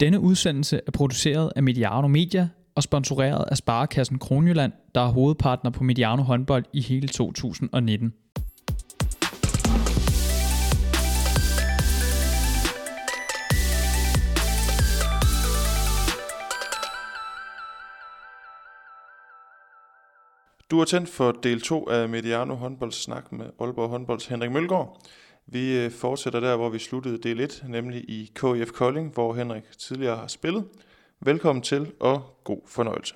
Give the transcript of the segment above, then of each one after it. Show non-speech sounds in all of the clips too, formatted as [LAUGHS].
Denne udsendelse er produceret af Mediano Media og sponsoreret af Sparekassen Kronjylland, der er hovedpartner på Mediano håndbold i hele 2019. Du er tændt for del 2 af Mediano håndbolds snak med Aalborg håndbolds Henrik Mølgaard. Vi øh, fortsætter der, hvor vi sluttede del 1, nemlig i KIF Kolding, hvor Henrik tidligere har spillet. Velkommen til, og god fornøjelse.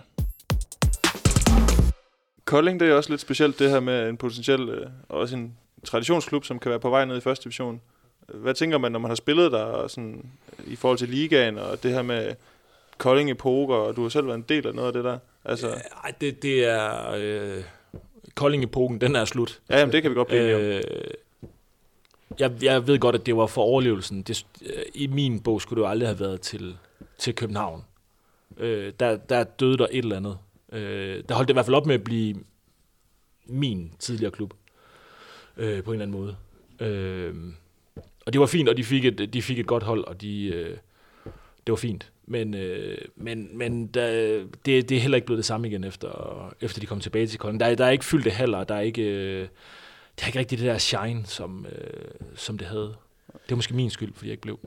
Kolding, det er også lidt specielt det her med en potentiel, øh, også en traditionsklub, som kan være på vej ned i første division. Hvad tænker man, når man har spillet der sådan, i forhold til ligaen, og det her med Kolding i poker, og du har selv været en del af noget af det der? Altså... Ej, det, det er... Øh, Kolding-epoken, den er slut. Ja, jamen, det kan vi godt blive øh, jeg, jeg ved godt, at det var for overlevelsen. Det, øh, I min bog skulle det jo aldrig have været til, til København. Øh, der, der døde der et eller andet. Øh, der holdt det i hvert fald op med at blive min tidligere klub. Øh, på en eller anden måde. Øh, og det var fint, og de fik et, de fik et godt hold, og de, øh, det var fint. Men, øh, men, men der, det, det er heller ikke blevet det samme igen, efter, efter de kom tilbage til Kolding. Der, der er ikke fyldte haller, der er ikke, øh, det har ikke rigtig det der shine, som, øh, som det havde. Det var måske min skyld, fordi jeg ikke blev.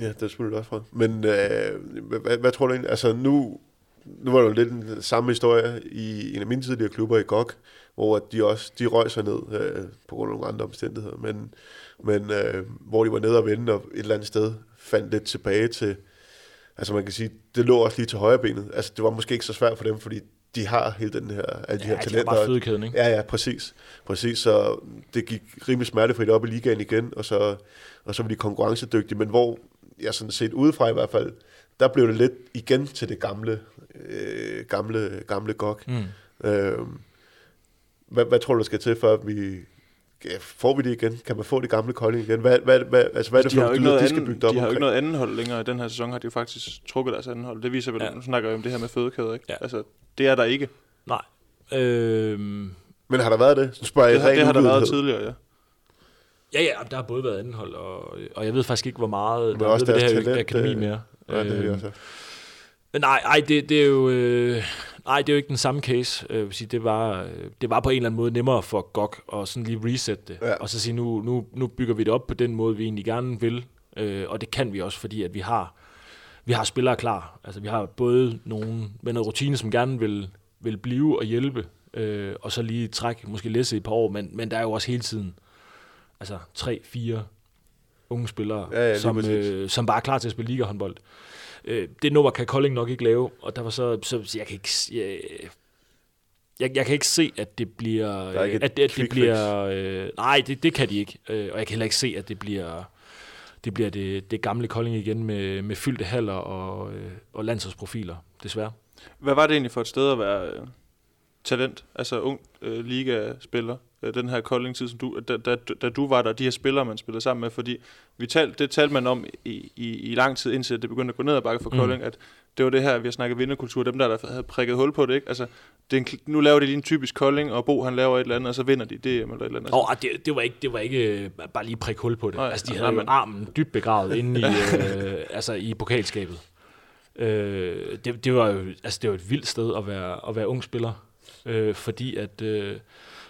Ja, det er selvfølgelig også fra. Men øh, hvad, hvad tror du egentlig? Altså nu, nu var det jo lidt den samme historie i en af mine tidligere klubber i GOG, hvor de også de røg sig ned øh, på grund af nogle andre omstændigheder, men, men øh, hvor de var nede og vende og et eller andet sted fandt lidt tilbage til, altså man kan sige, det lå også lige til højre benet. Altså det var måske ikke så svært for dem, fordi de har hele den her, alle de ja, her talenter. Ja, fødekæden, ikke? Ja, ja, præcis. Præcis, så det gik rimelig smertefrit op i ligaen igen, og så, og så var de konkurrencedygtige, men hvor jeg sådan set udefra i hvert fald, der blev det lidt igen til det gamle, øh, gamle, gamle gok. Mm. Øh, hvad, hvad tror du, der skal til, for at vi får vi det igen? Kan man få det gamle Kolding igen? Hvad, hvad, hvad, altså, hvad er det de for noget, de skal bygge op De har jo ikke noget anden hold længere. I den her sæson har de jo faktisk trukket deres anden hold. Det viser vel, ja. nu snakker vi om det her med fødekæder, ikke? Ja. Altså, det er der ikke. Nej. Øh... Men har der været det? Så spørger det, har, det har der været tidligere, ja. Ja, ja, der har både været anden hold, og, og jeg ved faktisk ikke, hvor meget der er ved det her talent, akademi det, mere. Ja, det er det også. Men nej, ej, det, det er jo... Øh, nej, det er jo ikke den samme case. Øh, vil sige, det, var, det var på en eller anden måde nemmere for GOG at sådan lige reset det. Ja. Og så sige, nu, nu, nu bygger vi det op på den måde, vi egentlig gerne vil. Øh, og det kan vi også, fordi at vi har, vi har spillere klar. Altså vi har både nogle med noget rutine, som gerne vil, vil blive og hjælpe. Øh, og så lige trække, måske læse i et par år. Men, men der er jo også hele tiden altså tre, fire unge spillere, ja, ja, som, øh, som bare er klar til at spille ligahåndbold. Øh, det nummer kan Kolding nok ikke lave, og der var så, så jeg kan ikke, jeg, jeg, jeg kan ikke se, at det bliver... at, at det bliver øh, nej, det, det kan de ikke. Øh, og jeg kan heller ikke se, at det bliver det, bliver det, det gamle Kolding igen med, med fyldte haller og, øh, og landsholdsprofiler, desværre. Hvad var det egentlig for et sted at være øh, talent, altså ung øh, ligaspiller? Øh, den her Kolding-tid, som du, da, da, da du var der, de her spillere, man spillede sammen med, fordi vi tal, det talte man om i, i, i lang tid, indtil det begyndte at gå ned ad bakke for mm. Kolding, at det var det her, vi har snakket vinderkultur, dem der, der havde prikket hul på det, ikke? Altså, det en, nu laver de lige en typisk Kolding, og Bo han laver et eller andet, og så vinder de det eller et eller andet. Oh, det, det, var ikke, det var ikke øh, bare lige prik hul på det. Nej, altså, de havde nej, armen dybt begravet [LAUGHS] inde i, øh, altså, i pokalskabet. Øh, det, det, var jo altså, det var et vildt sted at være, at være ung spiller, øh, fordi at øh,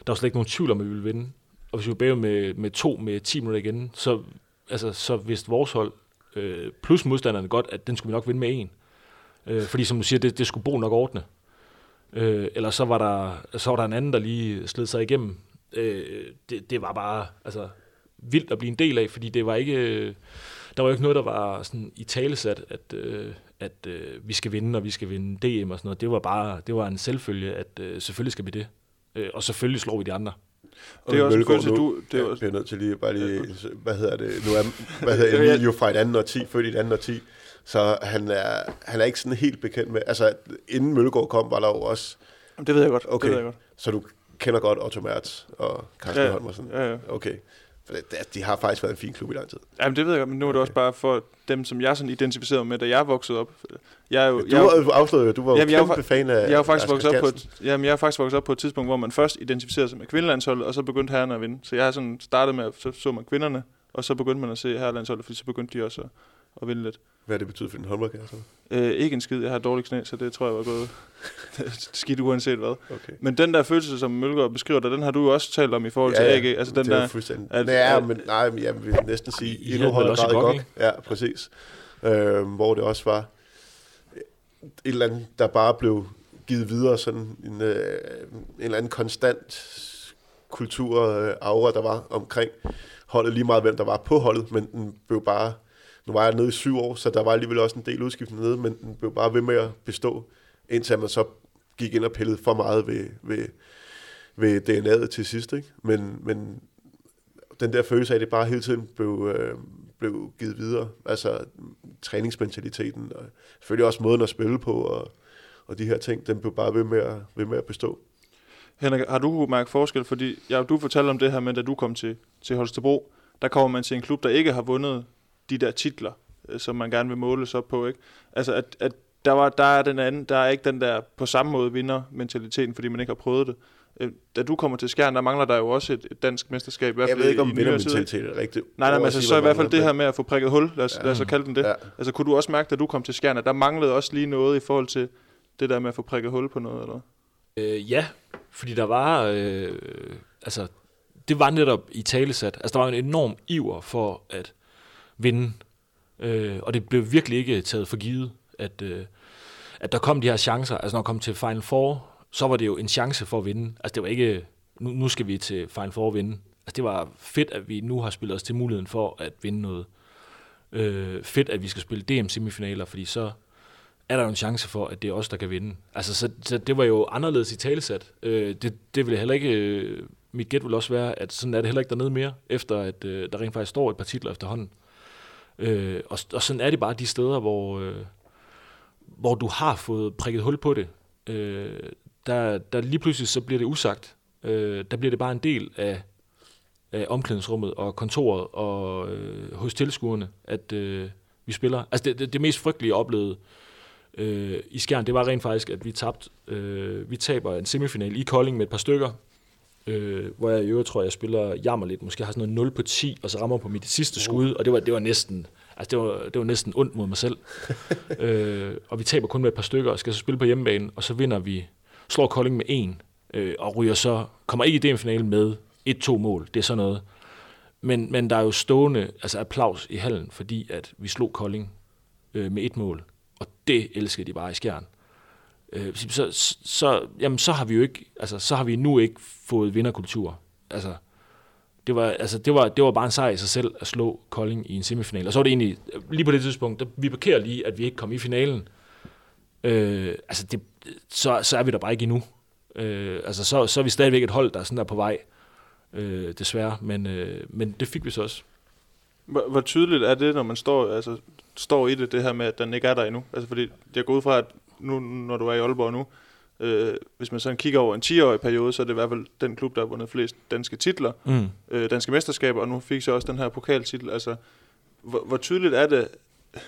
der var slet ikke nogen tvivl om, at vi ville vinde. Og hvis vi var med, med to med 10 minutter igen, så, altså, så vidste vores hold, øh, plus modstanderne godt, at den skulle vi nok vinde med en. Øh, fordi som du siger, det, det skulle Bo nok ordne. Øh, eller så var, der, så var der en anden, der lige sled sig igennem. Øh, det, det var bare altså, vildt at blive en del af, fordi det var ikke, øh, der var ikke noget, der var sådan i talesat, at, øh, at øh, vi skal vinde, og vi skal vinde DM og sådan noget. Det var bare det var en selvfølge, at øh, selvfølgelig skal vi det. Øh, og selvfølgelig slår vi de andre. Det er også en følelse, du... Det er også... Jeg er nødt til lige, bare lige, hvad hedder det, nu er, hvad hedder [LAUGHS] Emilio fra et andet årti, født i et andet årti, så han er, han er ikke sådan helt bekendt med, altså inden Møllegaard kom, var der jo også... Det ved jeg godt, okay. det ved jeg godt. Så du kender godt Otto Mertz og Carsten ja, Holm og sådan? Ja, ja. Okay. For det, de har faktisk været en fin klub i lang tid. Jamen det ved jeg godt, men nu er det okay. også bare for dem, som jeg sådan identificerede med, da jeg voksede op. Jeg er jo, du jeg, afslørede jo, du var jamen, jo kæmpe jeg, fan af jeg er faktisk vokset op på et, jamen, jeg er faktisk vokset op på et tidspunkt, hvor man først identificerede sig med kvindelandsholdet, og så begyndte herrerne at vinde. Så jeg har sådan startet med, at så, så man kvinderne, og så begyndte man at se herrelandsholdet, fordi så begyndte de også at, at vinde lidt. Hvad det betyder for din håndboldkarriere Øh, ikke en skid. Jeg har dårlig knæ, så det tror jeg var gået [LAUGHS] skidt uanset hvad. Okay. Men den der følelse, som Mølgaard beskriver dig, den har du jo også talt om i forhold ja, til AG. Altså den det er der, fuldstændig. at- ja, at- men, nej, men jeg vil næsten sige, I i endnu højere også i grad? GOG. Ja, præcis. Øh, hvor det også var et eller andet, der bare blev givet videre, sådan en, øh, en eller anden konstant kultur, øh, aura, der var omkring holdet, lige meget hvem der var på holdet, men den blev bare, nu var jeg nede i syv år, så der var alligevel også en del udskiftning nede, men den blev bare ved med at bestå, indtil man så gik ind og pillede for meget ved, ved, ved DNA'et til sidst, ikke? Men, men den der følelse af, at det bare hele tiden blev, øh, blev givet videre, altså træningsmentaliteten, og selvfølgelig også måden at spille på, og, og de her ting, den blev bare ved med at, ved med at bestå. Henrik, har du mærket forskel? Fordi ja, du fortalte om det her, men da du kom til, til Holstebro, der kommer man til en klub, der ikke har vundet de der titler, øh, som man gerne vil måles op på. Ikke? Altså, at, at der, var, der, er den anden, der er ikke den der på samme måde vinder-mentaliteten, fordi man ikke har prøvet det. Øh, Da du kommer til Skjern, der mangler der jo også et, et dansk mesterskab. I hvert Jeg fald ved ikke, i- om vindermentalitet er rigtigt. Nej, nej, men altså, så i hvert fald det her med at få prikket hul, lad os, ja. Lad os så kalde den det. Ja. Altså, kunne du også mærke, da du kom til Skjern, at der manglede også lige noget i forhold til det der med at få prikket hul på noget, eller? Øh, ja, fordi der var, øh, altså, det var netop i talesat. Altså, der var en enorm iver for at vinde, øh, og det blev virkelig ikke taget for givet, at, øh, at der kom de her chancer. Altså, når kom til Final Four, så var det jo en chance for at vinde. Altså, det var ikke, nu, nu skal vi til Final Four og vinde. Altså, det var fedt, at vi nu har spillet os til muligheden for at vinde noget. Øh, fedt, at vi skal spille DM-semifinaler, fordi så er der jo en chance for, at det er os, der kan vinde. Altså, så, så det var jo anderledes i talesat. Øh, det, det ville heller ikke... Øh, mit gæt vil også være, at sådan er det heller ikke dernede mere, efter at øh, der rent faktisk står et par titler efterhånden. Øh, og, og sådan er det bare de steder, hvor, øh, hvor du har fået prikket hul på det. Øh, der, der lige pludselig så bliver det usagt. Øh, der bliver det bare en del af, af omklædningsrummet og kontoret og øh, hos tilskuerne, at øh, vi spiller. Altså det, det, det mest frygtelige, jeg oplevede øh, i Skjern, det var rent faktisk, at vi tabte. Øh, vi taber en semifinal i Kolding med et par stykker, øh, hvor jeg i øvrigt tror, jeg spiller jammer lidt. Måske har sådan noget 0 på 10, og så rammer på mit sidste skud, og det var, det var næsten... Altså, det var, det var næsten ondt mod mig selv. [LAUGHS] øh, og vi taber kun med et par stykker, og skal så spille på hjemmebane, og så vinder vi, slår Kolding med en, øh, og ryger så, kommer ikke i DM-finalen med 1-2 mål. Det er sådan noget. Men, men der er jo stående altså applaus i hallen, fordi at vi slog Kolding øh, med et mål. Og det elsker de bare i skjern. Øh, så, så, jamen, så har vi jo ikke, altså, så har vi nu ikke fået vinderkultur. Altså, det var, altså, det var, det var bare en sejr i sig selv at slå Kolding i en semifinal. Og så var det egentlig, øh, lige på det tidspunkt, der, vi parkerer lige, at vi ikke kom i finalen. Øh, altså, det, så, så er vi der bare ikke endnu. Øh, altså, så, så er vi stadigvæk et hold, der er sådan der på vej, øh, desværre. Men, øh, men det fik vi så også. Hvor, hvor tydeligt er det, når man står, altså, står i det, det her med, at den ikke er der endnu? Altså, fordi jeg går ud fra, at nu, når du er i Aalborg nu, øh, hvis man sådan kigger over en 10-årig periode, så er det i hvert fald den klub, der har vundet flest danske titler, Mm. øh, danske mesterskaber, og nu fik så også den her pokaltitel. Altså, hvor, hvor tydeligt er det,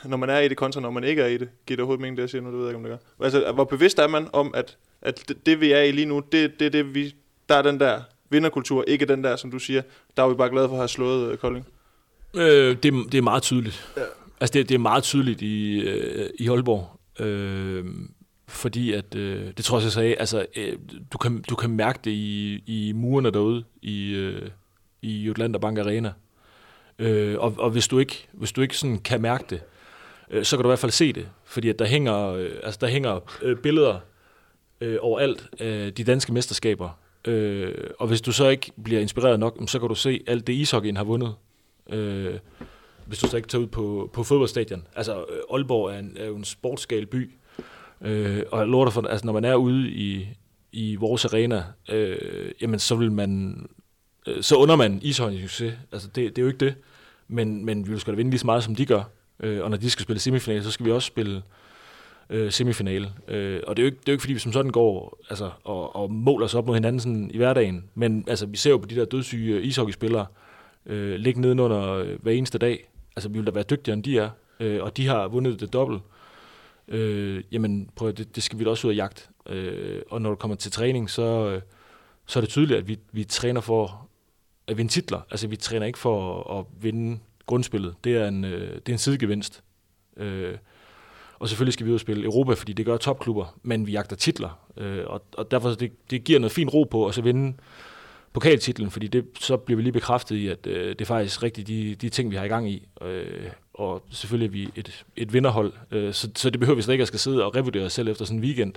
når man er i det, kontra når man ikke er i det? Giver det overhovedet mening, det jeg siger nu? Det ved jeg ikke, om det gør. Altså, hvor bevidst er man om, at, at det, det, vi er i lige nu, det, det, det vi, der er den der vinderkultur, ikke den der, som du siger, der er vi bare glade for at have slået øh, Kolding. Øh, det, det er meget tydeligt. Ja. Altså, det, det er meget tydeligt i, øh, i Aalborg. Øh, fordi at, øh, det tror jeg, jeg sagde, altså, øh, du, kan, du kan mærke det i, i murene derude i, øh, i Jutlander Bank Arena. Øh, og, og hvis du ikke, hvis du ikke sådan kan mærke det, øh, så kan du i hvert fald se det. Fordi at der hænger, øh, altså, der hænger øh, billeder øh, overalt af de danske mesterskaber. Øh, og hvis du så ikke bliver inspireret nok, så kan du se alt det ishockeyen har vundet. Øh, hvis du så ikke tager ud på, på fodboldstadion. Altså, øh, Aalborg er, en, er jo en sportsgal by, øh, og jeg lover dig for, altså, når man er ude i, i vores arena, øh, jamen, så vil man, øh, så under man ishockey succes. Altså, det, det er jo ikke det. Men, men vi vil sgu da vinde lige så meget, som de gør. Øh, og når de skal spille semifinale, så skal vi også spille øh, semifinale. Øh, og det er, jo ikke, det er jo ikke, fordi vi som sådan går altså, og, og måler os op mod hinanden sådan i hverdagen. Men altså, vi ser jo på de der dødssyge ishockeyspillere, øh, ligge nedenunder øh, hver eneste dag. Altså, vi vil da være dygtigere, end de er. Øh, og de har vundet det dobbelt. Øh, jamen, prøv at, det, det skal vi da også ud af jagt. Øh, og når du kommer til træning, så, øh, så er det tydeligt, at vi, vi træner for at vinde titler. Altså, vi træner ikke for at, at vinde grundspillet. Det er en, øh, det er en sidegevinst. Øh, og selvfølgelig skal vi ud og spille Europa, fordi det gør topklubber, men vi jagter titler. Øh, og, og derfor det, det giver noget fint ro på, at så vinde pokaltitlen, fordi det, så bliver vi lige bekræftet i, at øh, det er faktisk rigtigt de, de ting, vi har i gang i. Øh, og selvfølgelig er vi et, et vinderhold, øh, så, så det behøver vi slet ikke at skal sidde og revurdere os selv efter sådan en weekend,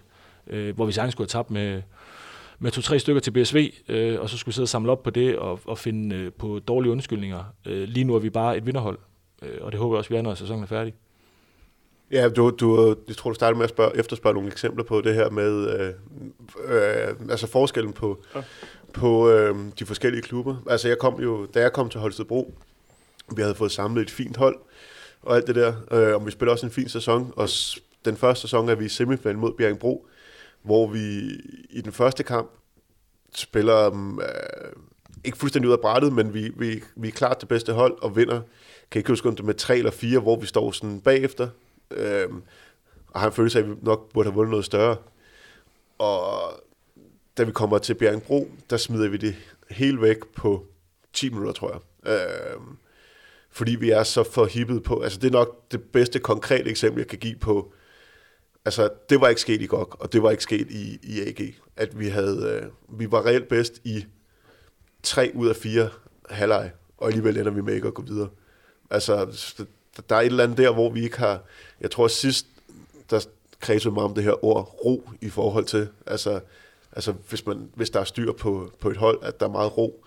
øh, hvor vi sagtens skulle have tabt med, med to-tre stykker til BSV, øh, og så skulle vi sidde og samle op på det og, og finde øh, på dårlige undskyldninger. Øh, lige nu er vi bare et vinderhold, øh, og det håber jeg også, vi er, når sæsonen er færdig. Ja, du, du, jeg tror, du startede med at spørge, efterspørge nogle eksempler på det her med øh, øh, altså forskellen på, ja. på øh, de forskellige klubber. Altså jeg kom jo, da jeg kom til Holstebro, vi havde fået samlet et fint hold og alt det der, øh, og vi spiller også en fin sæson, og den første sæson er vi i semifinalen mod Bjerringbro, hvor vi i den første kamp spiller øh, ikke fuldstændig ud af brættet, men vi, vi, vi er klart det bedste hold og vinder, kan ikke huske, om det med tre eller fire, hvor vi står sådan bagefter, øh, og har en følelse af, at vi nok burde have vundet noget større. Og da vi kommer til Bjerringbro, der smider vi det helt væk på 10 minutter, tror jeg. Øh, fordi vi er så forhippet på, altså det er nok det bedste konkrete eksempel, jeg kan give på, altså det var ikke sket i GOG, og det var ikke sket i, i AG, at vi havde, øh, vi var reelt bedst i tre ud af fire halvleg, og alligevel ender vi med ikke at gå videre. Altså, der er et eller andet der, hvor vi ikke har, jeg tror sidst, der kredsede meget om det her ord ro i forhold til, altså, altså hvis, man, hvis der er styr på, på et hold, at der er meget ro,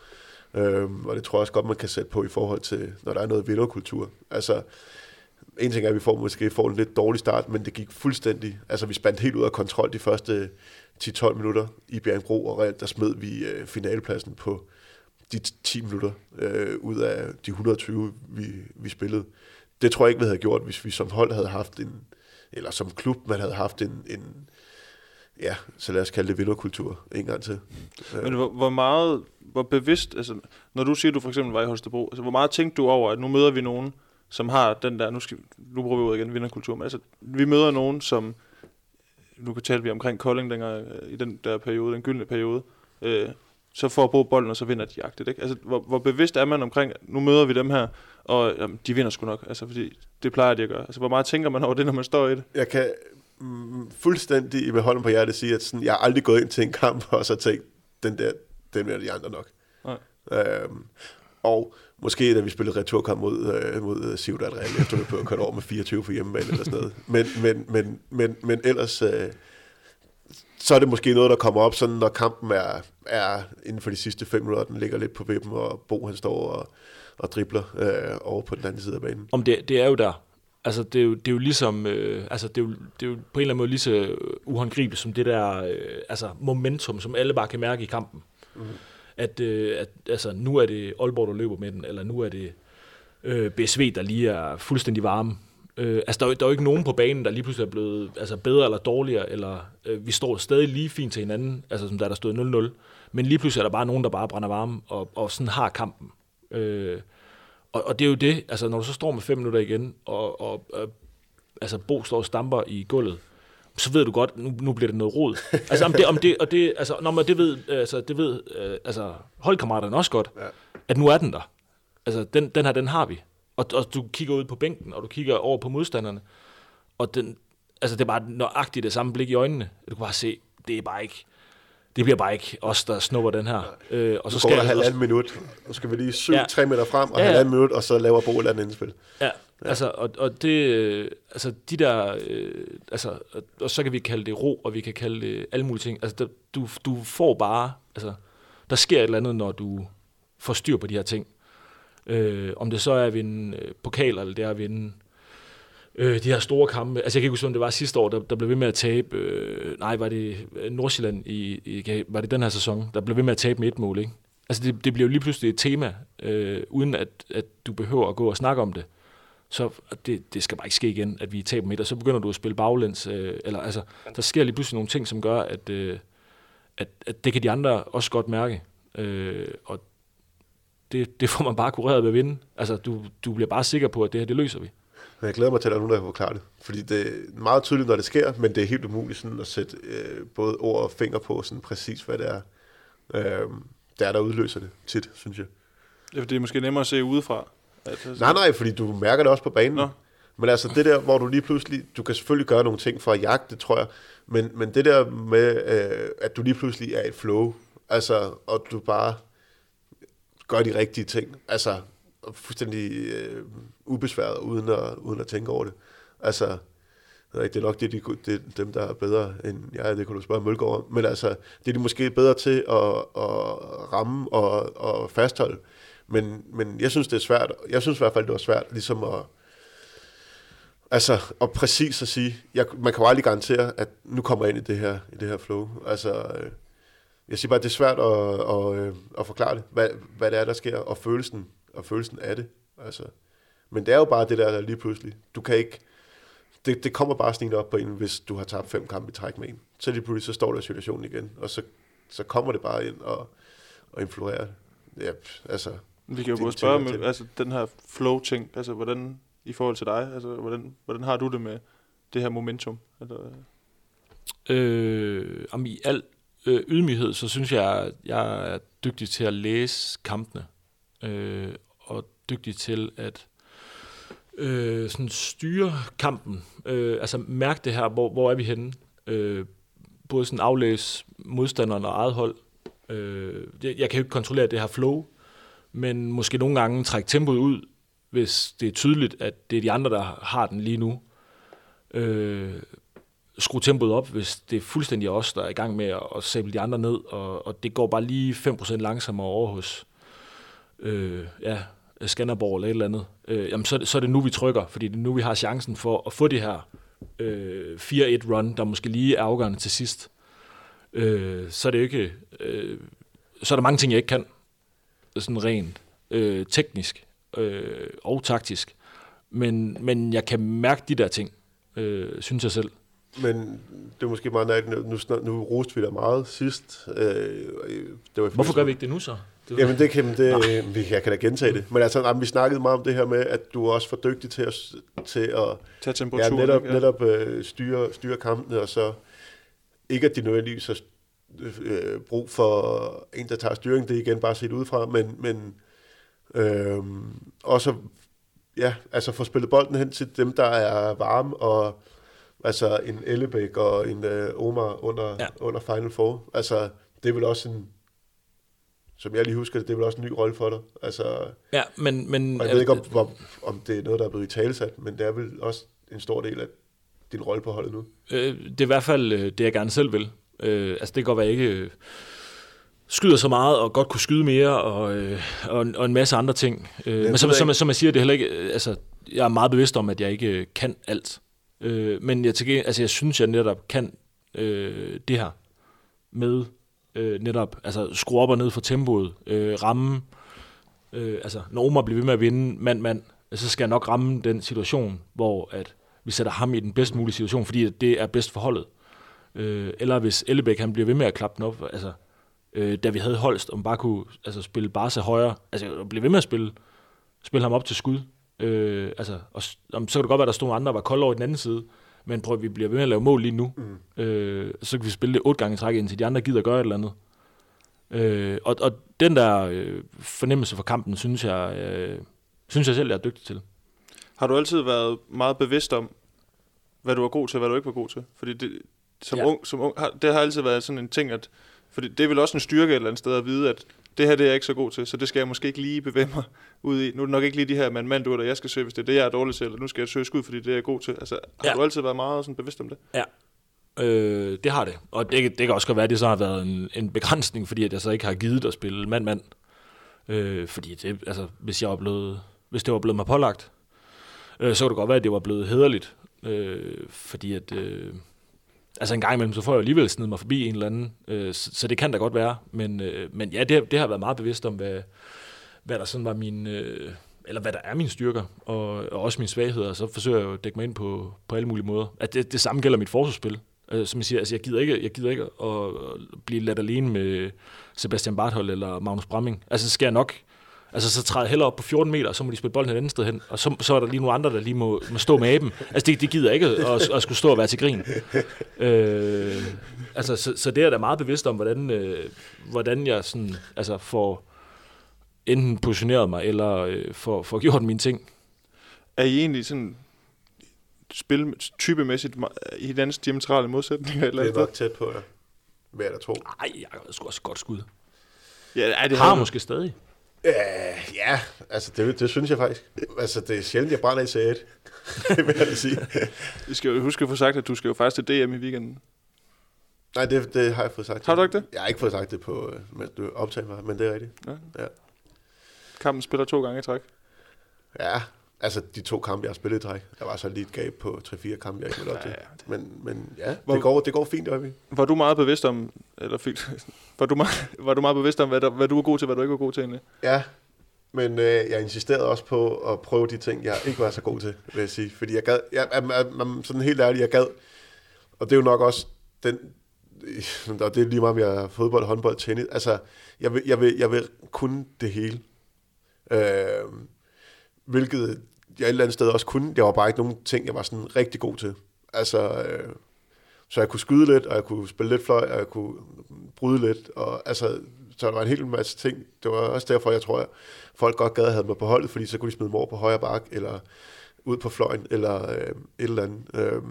øhm, og det tror jeg også godt, man kan sætte på i forhold til, når der er noget vinderkultur. Altså, en ting er, at vi får måske får en lidt dårlig start, men det gik fuldstændig, altså vi spændte helt ud af kontrol de første 10-12 minutter i Bjergbro, og reelt der smed vi øh, finalepladsen på de 10 minutter øh, ud af de 120, vi, vi spillede. Det tror jeg ikke, vi havde gjort, hvis vi som hold havde haft en, eller som klub, man havde haft en, en ja, så lad os kalde det vinderkultur en gang til. Men hvor, hvor meget, hvor bevidst, altså, når du siger, at du for eksempel var i Holstebro, altså, hvor meget tænkte du over, at nu møder vi nogen, som har den der, nu, skal, nu prøver vi ud igen, vinderkultur, men altså, vi møder nogen, som, nu kan tale vi omkring Kolding dengang, øh, i den der periode, den gyldne periode, øh, så får at bruge bolden, og så vinder de jagtet. Ikke? Altså, hvor, hvor bevidst er man omkring, nu møder vi dem her, og jamen, de vinder sgu nok, altså, fordi det plejer de at gøre. Altså, hvor meget tænker man over det, når man står i det? Jeg kan mm, fuldstændig med hånden på hjertet sige, at sådan, jeg har aldrig gået ind til en kamp, og så tænkt, den der, den vinder de andre nok. Nej. Øhm, og måske da vi spillede returkamp mod, øh, mod Ciudad Real, efter vi på at over med 24 for hjemmebane eller sådan noget. Men, men, men, men, men ellers, øh, så er det måske noget, der kommer op, sådan når kampen er, er inden for de sidste fem minutter, den ligger lidt på vippen, og Bo han står og, og dribler øh, over på den anden side af banen. Om det, det er jo der. Altså, det er jo, det er jo ligesom, øh, altså, det er, jo, det er jo på en eller anden måde lige så uhåndgribeligt som det der øh, altså, momentum, som alle bare kan mærke i kampen. Mm. At, øh, at altså, nu er det Aalborg, der løber med den, eller nu er det øh, BSV, der lige er fuldstændig varme. Øh, altså, der er, der er jo ikke nogen på banen, der lige pludselig er blevet altså, bedre eller dårligere, eller øh, vi står stadig lige fint til hinanden, altså som der der stod 0-0. Men lige pludselig er der bare nogen, der bare brænder varme, og, og sådan har kampen. Øh, og, og det er jo det, altså når du så står med fem minutter igen, og, og og altså Bo står og stamper i gulvet, så ved du godt, nu, nu bliver det noget rod. [LAUGHS] altså om det, om det, og det, altså, når man det ved, altså, det ved øh, altså, holdkammeraterne også godt, ja. at nu er den der. Altså den, den her, den har vi. Og, og du kigger ud på bænken, og du kigger over på modstanderne, og den, altså det er bare nøjagtigt det samme blik i øjnene. Du kan bare se, det er bare ikke, det bliver bare ikke os, der snupper den her. Øh, og så skal der halvanden også... minut. Nu skal vi lige syv, ja. tre meter frem, og ja, ja. halvanden minut, og så laver Bo et indspil. Ja, ja. altså, og, og det, øh, altså de der, øh, altså, og, og så kan vi kalde det ro, og vi kan kalde det alle mulige ting. Altså, der, du, du får bare, altså, der sker et eller andet, når du får styr på de her ting. Øh, om det så er at vinde øh, pokal, eller det er at vinde øh, de her store kampe. Altså jeg kan ikke huske, om det var sidste år, der, der blev ved med at tabe, øh, nej, var det øh, Nordsjælland i, i, var det den her sæson, der blev ved med at tabe med et mål, ikke? Altså det, det bliver jo lige pludselig et tema, øh, uden at, at du behøver at gå og snakke om det. Så det, det skal bare ikke ske igen, at vi taber med og så begynder du at spille baglæns, øh, eller altså, der sker lige pludselig nogle ting, som gør, at, øh, at, at det kan de andre også godt mærke. Øh, og det, det får man bare kureret ved at vinde. Altså, du, du bliver bare sikker på, at det her, det løser vi. Men jeg glæder mig til, at der er nogen, der kan forklare det. Fordi det er meget tydeligt, når det sker, men det er helt umuligt sådan at sætte øh, både ord og fingre på sådan præcis, hvad det er, øh, det er, der udløser det tit, synes jeg. Ja, det er måske nemmere at se udefra. At. Nej, nej, fordi du mærker det også på banen. Nå. Men altså det der, hvor du lige pludselig, du kan selvfølgelig gøre nogle ting for at jagte, tror jeg, men, men det der med, øh, at du lige pludselig er i flow, altså, og du bare gør de rigtige ting, altså fuldstændig øh, ubesværet, uden at, uden at tænke over det. Altså, det er nok det, de, det, dem, der er bedre end jeg, det kunne du spørge Mølgaard om, men altså, det er de måske bedre til at, at ramme og, og fastholde. Men, men jeg synes, det er svært. Jeg synes i hvert fald, det var svært ligesom at, altså, at præcis at sige, jeg, man kan jo aldrig garantere, at nu kommer jeg ind i det her, i det her flow. Altså, øh, jeg siger bare, det er svært at, at, at, at forklare det, hvad, hvad det er, der sker, og følelsen, og følelsen af det. Altså, men det er jo bare det der, der lige pludselig. Du kan ikke, det, det kommer bare snigende op på en, hvis du har tabt fem kampe i træk med en. Så lige pludselig, så står der i situationen igen, og så, så kommer det bare ind og, og influerer. Ja, altså, Vi kan jo både spørge med, altså, den her flow-ting, altså hvordan, i forhold til dig, altså hvordan, hvordan har du det med det her momentum? Eller? Øh, om i al øh, ydmyghed, så synes jeg, jeg er dygtig til at læse kampene, øh, og dygtig til at øh, sådan styre kampen. Øh, altså mærke det her, hvor, hvor er vi henne. Øh, både sådan aflæse modstanderen og eget hold. Øh, jeg, jeg kan jo ikke kontrollere det her flow, men måske nogle gange trække tempoet ud, hvis det er tydeligt, at det er de andre, der har den lige nu. Øh, skrue tempoet op, hvis det er fuldstændig os, der er i gang med at, at de andre ned, og, og det går bare lige 5% langsommere over hos øh, ja, Skanderborg eller et eller andet, øh, jamen så, så er det nu, vi trykker, fordi det er nu, vi har chancen for at få det her øh, 4-1 run, der måske lige er afgørende til sidst. Øh, så er det ikke... Øh, så er der mange ting, jeg ikke kan. Sådan rent øh, teknisk øh, og taktisk. Men, men jeg kan mærke de der ting, øh, synes jeg selv. Men det er måske meget nærmest, nu, nu, nu roste vi dig meget sidst. Øh, det var Hvorfor gør vi ikke det nu så? Det Jamen det kan, det, vi, jeg kan da gentage det. Men altså, vi snakkede meget om det her med, at du er også for dygtig til at, til at Tage temperaturen, ja, netop, netop øh, styre, styre kampene, og så ikke at de nødvendigvis har øh, brug for en, der tager styring, det er igen bare set udefra, men, men øh, også ja, altså få spillet bolden hen til dem, der er varme, og altså en Ellebæk og en øh, Omar under, ja. under Final Four. Altså, det er vel også en, som jeg lige husker det, det er vel også en ny rolle for dig. Altså, ja, men... men og jeg ved ikke, om, om, om det er noget, der er blevet i talesat, men det er vel også en stor del af din rolle på holdet nu. Øh, det er i hvert fald øh, det, jeg gerne selv vil. Øh, altså, det kan godt være ikke... Øh, skyder så meget, og godt kunne skyde mere, og, øh, og, og en masse andre ting. Øh, men som, som, som jeg siger, det er heller ikke, øh, altså, jeg er meget bevidst om, at jeg ikke øh, kan alt. Øh, men jeg, til, altså, jeg synes, jeg netop kan øh, det her med øh, netop altså, skrue op og ned for tempoet, øh, ramme, øh, altså når Omar bliver ved med at vinde mand-mand, så skal jeg nok ramme den situation, hvor at vi sætter ham i den bedst mulige situation, fordi det er bedst for holdet. Øh, eller hvis Ellebæk han bliver ved med at klappe den op, altså øh, da vi havde Holst, om bare kunne altså, spille Barca højre, altså blive ved med at spille, spille ham op til skud. Øh, altså, og, om, så kan det godt være, at der stod andre, der var kolde over i den anden side, men prøv, vi bliver ved med at lave mål lige nu. Mm. Øh, så kan vi spille det otte gange i træk, indtil de andre gider gøre et eller andet. Øh, og, og den der øh, fornemmelse for kampen, synes jeg, øh, synes jeg selv, jeg er dygtig til. Har du altid været meget bevidst om, hvad du var god til, og hvad du ikke var god til? Fordi det, som ja. ung, som ung har, det har altid været sådan en ting, at fordi det er vel også en styrke et eller andet sted at vide, at det her det er jeg ikke så god til, så det skal jeg måske ikke lige bevæge mig ud i. Nu er det nok ikke lige de her mand mand der jeg skal søge, hvis det er det, jeg er dårlig til, eller nu skal jeg søge skud, fordi det er jeg god til. Altså, har ja. du altid været meget sådan bevidst om det? Ja, øh, det har det. Og det, det kan også godt være, at det så har været en, en begrænsning, fordi at jeg så ikke har givet at spille mand-mand. Øh, fordi det, altså, hvis, jeg var blevet, hvis det var blevet mig pålagt, øh, så kunne det godt være, at det var blevet hederligt. Øh, fordi at... Øh, altså en gang imellem, så får jeg alligevel snedet mig forbi en eller anden, øh, så, så det kan da godt være, men, øh, men ja, det, det har været meget bevidst om, hvad, hvad der sådan var min, øh, eller hvad der er mine styrker, og, og også mine svagheder, så forsøger jeg jo at dække mig ind på, på alle mulige måder. At det, det samme gælder mit forsvarsspil. Øh, som jeg siger, altså jeg gider ikke, jeg gider ikke at blive ladt alene med Sebastian Barthold eller Magnus Bramming. Altså så skal jeg nok Altså, så træder heller op på 14 meter, og så må de spille bolden et andet sted hen, og så, så er der lige nogle andre, der lige må, må stå med aben. Altså, det, det gider ikke at, at skulle stå og være til grin. Øh, altså, så, så det er da meget bevidst om, hvordan, øh, hvordan jeg sådan, altså, får enten positioneret mig, eller øh, får, får gjort mine ting. Er I egentlig sådan spil typemæssigt i hinandens diametrale modsætninger? Eller det er nok tæt på, ja. Hvad er der tro? Nej, jeg har sgu også godt skud. Ja, er det har måske stadig. Ja, ja, altså det, det synes jeg faktisk. Altså det er sjældent, jeg brænder i C1. det [LAUGHS] vil jeg sige. Du skal jo huske at få sagt, at du skal jo faktisk til DM i weekenden. Nej, det, det har jeg fået sagt. Har du ikke det? Jeg har ikke fået sagt det på, øh, men du optager mig, men det er rigtigt. Ja. ja. Kampen spiller to gange i træk. Ja, altså de to kampe, jeg har spillet i træk. Der var så lige et gab på 3-4 kampe, jeg ikke ville op til. Men, men ja, hvor, det, går, det går fint, Øjvind. Var du meget bevidst om, eller fik, [LAUGHS] var, du meget, var du meget bevidst om, hvad, der, hvad du var god til, hvad du ikke var god til egentlig? Ja, men øh, jeg insisterede også på at prøve de ting, jeg ikke var så god til, vil jeg sige. Fordi jeg gad, jeg, jeg, jeg, jeg, sådan helt ærligt, jeg gad, og det er jo nok også den, [LAUGHS] og det er lige meget, om jeg er fodbold, håndbold, tennis. Altså, jeg vil, jeg vil, jeg vil kunne det hele. Øh, hvilket jeg et eller andet sted også kunne. Det var bare ikke nogen ting, jeg var sådan rigtig god til. Altså, øh, så jeg kunne skyde lidt, og jeg kunne spille lidt fløj, og jeg kunne bryde lidt. Og, altså, så der var en hel masse ting. Det var også derfor, jeg tror, at folk godt gad at have mig på holdet, fordi så kunne de smide mig over på højre bak, eller ud på fløjen, eller øh, et eller andet. Øh,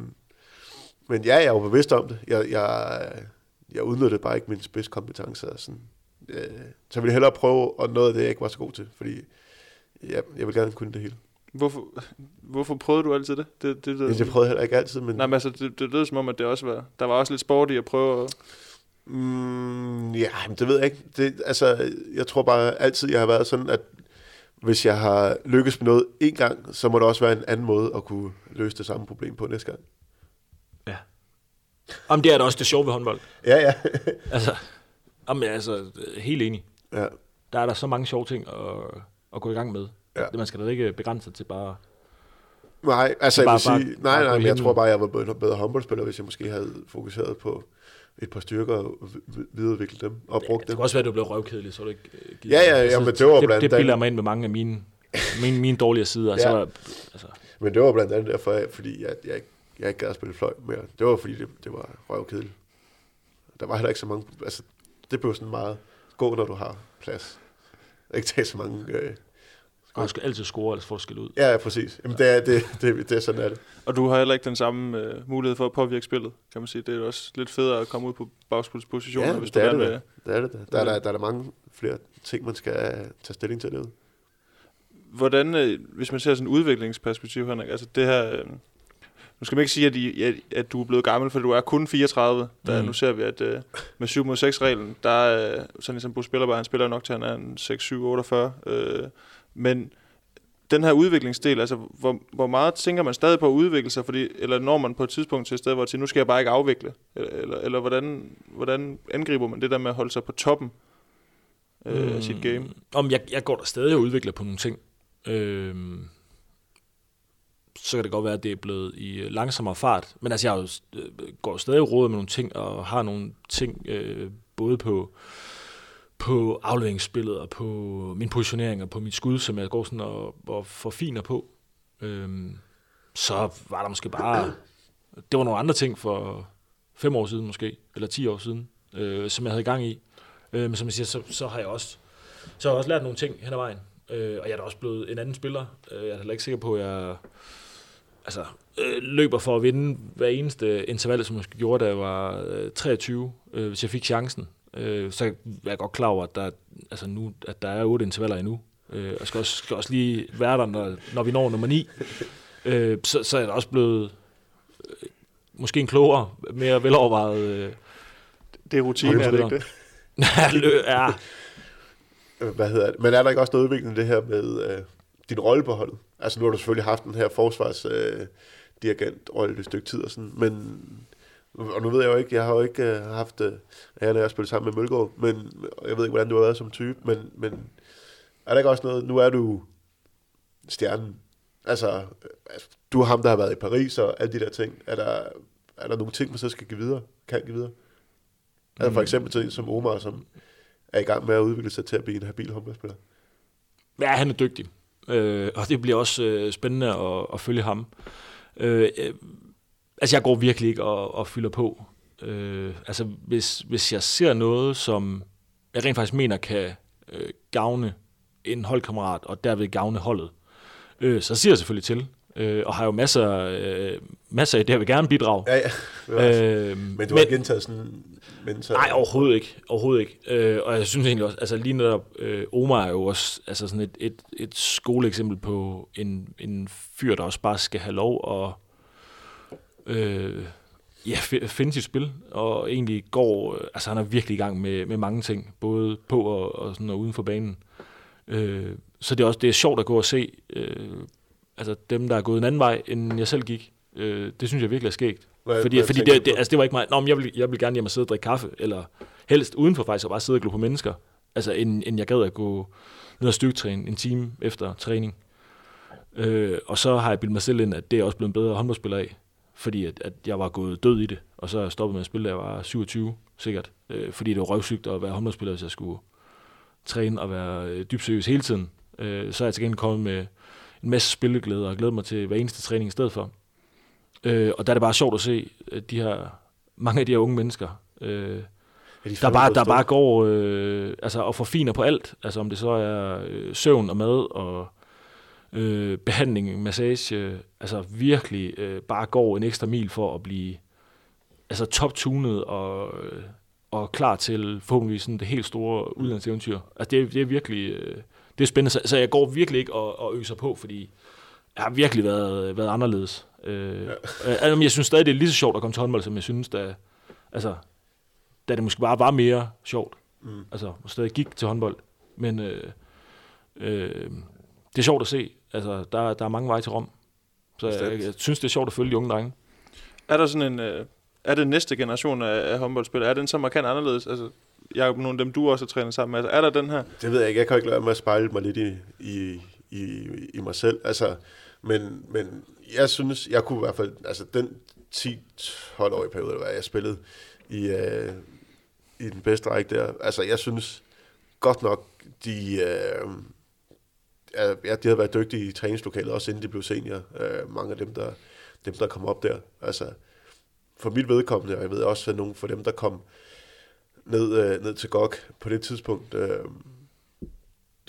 men ja, jeg var bevidst om det. Jeg, jeg, jeg udnyttede bare ikke min spidskompetence. Sådan. Øh, så jeg ville hellere prøve at noget af det, jeg ikke var så god til, fordi ja, jeg vil gerne kunne det hele. Hvorfor, hvorfor prøvede du altid det? Det, det, det, det prøvede jeg heller ikke altid, men... Nej, men altså, det, det lød som om, at det også var... Der var også lidt sport i at prøve at... Mm, ja, men det ved jeg ikke. Det, altså, jeg tror bare altid, jeg har været sådan, at hvis jeg har lykkes med noget en gang, så må der også være en anden måde at kunne løse det samme problem på næste gang. Ja. Om det er da også det sjove ved håndbold. Ja, ja. [LAUGHS] altså, om jeg er altså helt enig. Ja. Der er der så mange sjove ting at, at gå i gang med. Ja. Man skal da ikke begrænse sig til bare... Nej, altså bare, jeg vil sige, bare, nej, nej, men jeg tror bare, jeg var bedre, bedre håndboldspiller, hvis jeg måske havde fokuseret på et par styrker og videreudvikle dem og brugt dem. Det kan også være, at du blev røvkedelig, så du ikke uh, givet Ja, ja, ja, altså, men det var blandt Det, det bilder mig ind med mange af mine, mine, mine dårlige sider. ja. så altså. Men det var blandt andet derfor, fordi jeg, jeg, jeg ikke gad at spille fløj mere. Det var fordi, det, det var røvkedeligt. Der var heller ikke så mange... Altså, det blev sådan meget gå, når du har plads. Ikke tage så mange... Øh, og du skal altid score, ellers får du skal ud. Ja, ja, præcis. Jamen, det, er, det, det, det er sådan, er det. Og du har heller ikke den samme øh, mulighed for at påvirke spillet, kan man sige. Det er også lidt federe at komme ud på bagspilspositioner, ja, hvis det du er det, med. det er det. Der, der, der er der mange flere ting, man skal tage stilling til det. Hvordan, øh, hvis man ser sådan et udviklingsperspektiv, Henrik, altså det her... Øh, nu skal man ikke sige, at, I, at, at du er blevet gammel, for du er kun 34. Der, mm. Nu ser vi, at uh, med 7 mod 6 reglen, der er, uh, sådan ligesom Bo spiller bare, han spiller nok til, han er en 6, 7, 48. Uh, men den her udviklingsdel, altså hvor, hvor meget tænker man stadig på at udvikle sig, fordi, eller når man på et tidspunkt til et sted, hvor siger, nu skal jeg bare ikke afvikle, eller, eller, eller hvordan, hvordan angriber man det der med at holde sig på toppen øh, mm. af sit game? Om jeg, jeg går der stadig og udvikler på nogle ting. Øh, så kan det godt være, at det er blevet i langsommere fart. Men altså, jeg øh, går stadig råd med nogle ting, og har nogle ting, øh, både på, på afleveringsspillet, og på min positionering, og på mit skud, som jeg går sådan og, og forfiner på. Øhm, så var der måske bare... Det var nogle andre ting for fem år siden måske, eller ti år siden, øh, som jeg havde gang i. Øh, men som jeg siger, så, så har jeg også så har jeg også lært nogle ting hen ad vejen. Øh, og jeg er da også blevet en anden spiller. Øh, jeg er heller ikke sikker på, at jeg altså, øh, løber for at vinde hver eneste interval, som jeg gjorde, da jeg var øh, 23, øh, hvis jeg fik chancen. Øh, så er jeg godt klar over, at der, altså nu, at der er otte intervaller endnu. Øh, og skal også, skal også lige være der, når, når vi når nummer 9. Øh, så, så er jeg også blevet øh, måske en klogere, mere velovervejet. Øh, det er rutine, er det ikke det? [LAUGHS] ja. Hvad hedder det? Men er der ikke også noget udvikling det her med øh, din rolle på holdet? Altså nu har du selvfølgelig haft den her forsvars øh, dirigent rolle et stykke tid og sådan, men og nu ved jeg jo ikke, jeg har jo ikke uh, haft, uh, jeg har spillet sammen med Mølgaard, men jeg ved ikke, hvordan du har været som type, men, men er der ikke også noget, nu er du stjernen, altså, altså du er ham, der har været i Paris og alle de der ting, er der, er der nogle ting, man så skal give videre, kan give videre? Mm. Altså for eksempel ting som Omar, som er i gang med at udvikle sig til at blive en habil håndboldspiller. Ja, han er dygtig, øh, og det bliver også øh, spændende at, at følge ham. Øh, altså jeg går virkelig ikke og, og fylder på. Øh, altså hvis, hvis jeg ser noget, som jeg rent faktisk mener kan øh, gavne en holdkammerat, og derved gavne holdet, øh, så siger jeg selvfølgelig til. øh, og har jo masser, øh, masser af det, jeg vil gerne bidrage. Ja, ja. Øh, men du har ikke gentaget sådan mentor? Nej, overhovedet ikke. Overhovedet ikke. Øh, og jeg synes egentlig også, altså lige netop, øh, Omar er jo også altså sådan et, et, et skoleeksempel på en, en fyr, der også bare skal have lov at øh, ja, finde sit spil, og egentlig går, øh, altså han er virkelig i gang med, med mange ting, både på og, og, sådan, og uden for banen. Øh, så det er også det er sjovt at gå og se øh, altså dem, der er gået en anden vej, end jeg selv gik. Øh, det synes jeg virkelig er skægt. Hvad, fordi hvad fordi det, det, altså, det var ikke mig. Nå, men jeg, vil, jeg vil gerne hjem og sidde og drikke kaffe, eller helst udenfor faktisk, og bare sidde og glo på mennesker. Altså, end, end jeg gad at gå ned og styrketræne en time efter træning. Øh, og så har jeg bildet mig selv ind, at det er også blevet en bedre håndboldspiller af, fordi at, at jeg var gået død i det, og så jeg stoppet med at spille, da jeg var 27, sikkert. Øh, fordi det var røvsygt at være håndboldspiller, hvis jeg skulle træne og være øh, dybt seriøs hele tiden. Øh, så er jeg til gengæld kommet med en masse spilleglæde og glæder mig til hver eneste træning i stedet for. Øh, og der er det bare sjovt at se at de her, mange af de her unge mennesker, øh, de der, bare, der bare går øh, altså, og forfiner på alt. Altså om det så er øh, søvn og mad og øh, behandling, massage, altså virkelig øh, bare går en ekstra mil for at blive altså top-tunet og, øh, og klar til forhåbentlig sådan det helt store udlandseventyr. Altså det, er, det er virkelig øh, det er spændende. Så, så jeg går virkelig ikke og, og øser på, fordi jeg har virkelig været, været anderledes. Øh, ja. øh, jeg synes stadig, det er lige så sjovt at komme til håndbold, som jeg synes, da, altså, da det måske bare var mere sjovt. Mm. Altså, og stadig gik til håndbold. Men øh, øh, det er sjovt at se. Altså, der, der er mange veje til Rom. Så jeg, jeg, synes, det er sjovt at følge de unge drenge. Er der sådan en... Øh, er det næste generation af, af håndboldspillere? Er den så markant anderledes? Altså, jeg er nogle af dem, du også har trænet sammen med. Altså, er der den her? Det ved jeg ikke. Jeg kan ikke lade mig at spejle mig lidt i, i, i, i mig selv. Altså, men, men jeg synes, jeg kunne i hvert fald, altså den 10-12-årige periode, hvor jeg spillede i, øh, i den bedste række der, altså jeg synes godt nok, de, øh, ja, de havde været dygtige i træningslokalet, også inden de blev senior. Øh, mange af dem, der, dem, der kom op der. Altså, for mit vedkommende, og jeg ved også, at nogle for dem, der kom ned, øh, ned til GOG på det tidspunkt, øh,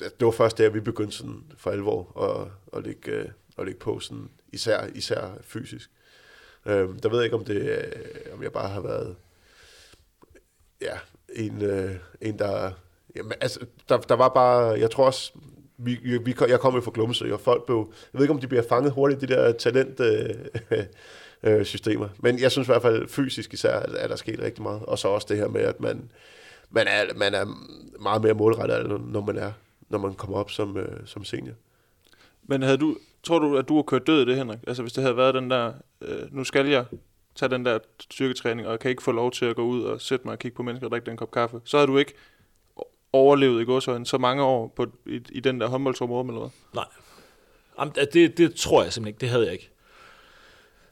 det var først der, vi begyndte sådan for alvor at, at, ligge, øh, at ligge på, sådan, især, især fysisk. Øh, der ved jeg ikke, om, det, øh, om jeg bare har været ja, en, øh, en der... Jamen, altså, der, der var bare... Jeg tror også, vi, vi, jeg kom jo fra Glumsø, og folk blev... Jeg ved ikke, om de bliver fanget hurtigt, de der talent... Øh, [LAUGHS] øh, systemer. Men jeg synes i hvert fald fysisk især, at, at der er sket rigtig meget. Og så også det her med, at man, man, er, man er meget mere målrettet, altså, når man er når man kommer op som, øh, som senior. Men havde du, tror du, at du har kørt død i det, Henrik? Altså hvis det havde været den der, øh, nu skal jeg tage den der styrketræning, og jeg kan ikke få lov til at gå ud og sætte mig og kigge på mennesker og drikke den kop kaffe, så havde du ikke overlevet i godsøjne så mange år på, i, i den der håndboldtrum eller hvad? Nej. Jamen, det, det tror jeg simpelthen ikke. Det havde jeg ikke.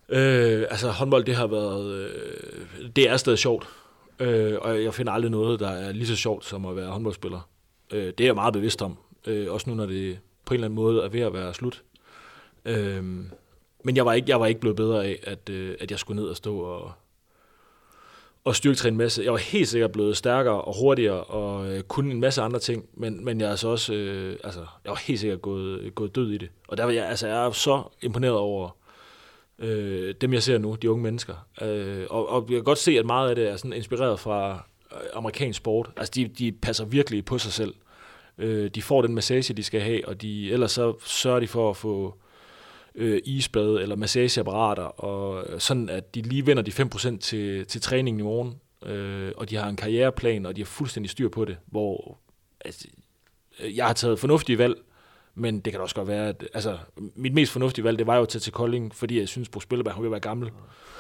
Øh, altså håndbold, det har været, øh, det er stadig sjovt. Øh, og jeg finder aldrig noget, der er lige så sjovt som at være håndboldspiller. Øh, det er jeg meget bevidst om. Øh, også nu, når det på en eller anden måde er ved at være slut. Øh, men jeg var, ikke, jeg var ikke blevet bedre af, at, øh, at jeg skulle ned og stå og, og styrketræne en masse. Jeg var helt sikkert blevet stærkere og hurtigere og øh, kunne en masse andre ting, men, men jeg er altså også, øh, altså, jeg var helt sikkert gået, gået død i det. Og der var jeg, altså, jeg er så imponeret over øh, dem, jeg ser nu, de unge mennesker. Øh, og, og jeg kan godt se, at meget af det er sådan inspireret fra øh, amerikansk sport. Altså, de, de passer virkelig på sig selv. Øh, de får den massage, de skal have, og de, ellers så sørger de for at få øh, isbad eller massageapparater, og sådan at de lige vender de 5% til, til træningen i morgen, øh, og de har en karriereplan, og de har fuldstændig styr på det, hvor altså, øh, jeg har taget fornuftige valg, men det kan også godt være, at altså, mit mest fornuftige valg, det var jo at tage til Kolding, fordi jeg synes, Bo Spillerberg han ville være gammel,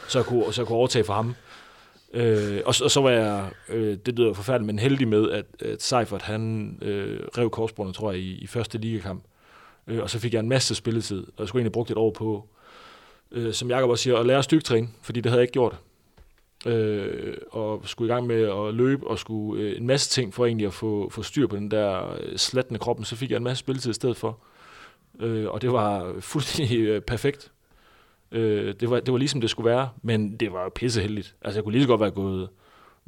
så jeg kunne, så jeg kunne overtage for ham. Øh, og, og så var jeg, øh, det lyder forfærdeligt, men heldig med, at, at Seifert, han øh, rev korsbåndet, tror jeg, i, i første ligakamp. Øh, Øh, og så fik jeg en masse spilletid, og jeg skulle egentlig bruge et år på, øh, som Jacob også siger, at lære styrketræne, fordi det havde jeg ikke gjort. Øh, og skulle i gang med at løbe, og skulle øh, en masse ting for egentlig at få, få styr på den der øh, slattende kroppen, så fik jeg en masse spilletid i stedet for. Øh, og det var fuldstændig øh, perfekt. Øh, det, var, det var ligesom det skulle være, men det var pisseheldigt. Altså jeg kunne lige så godt være gået,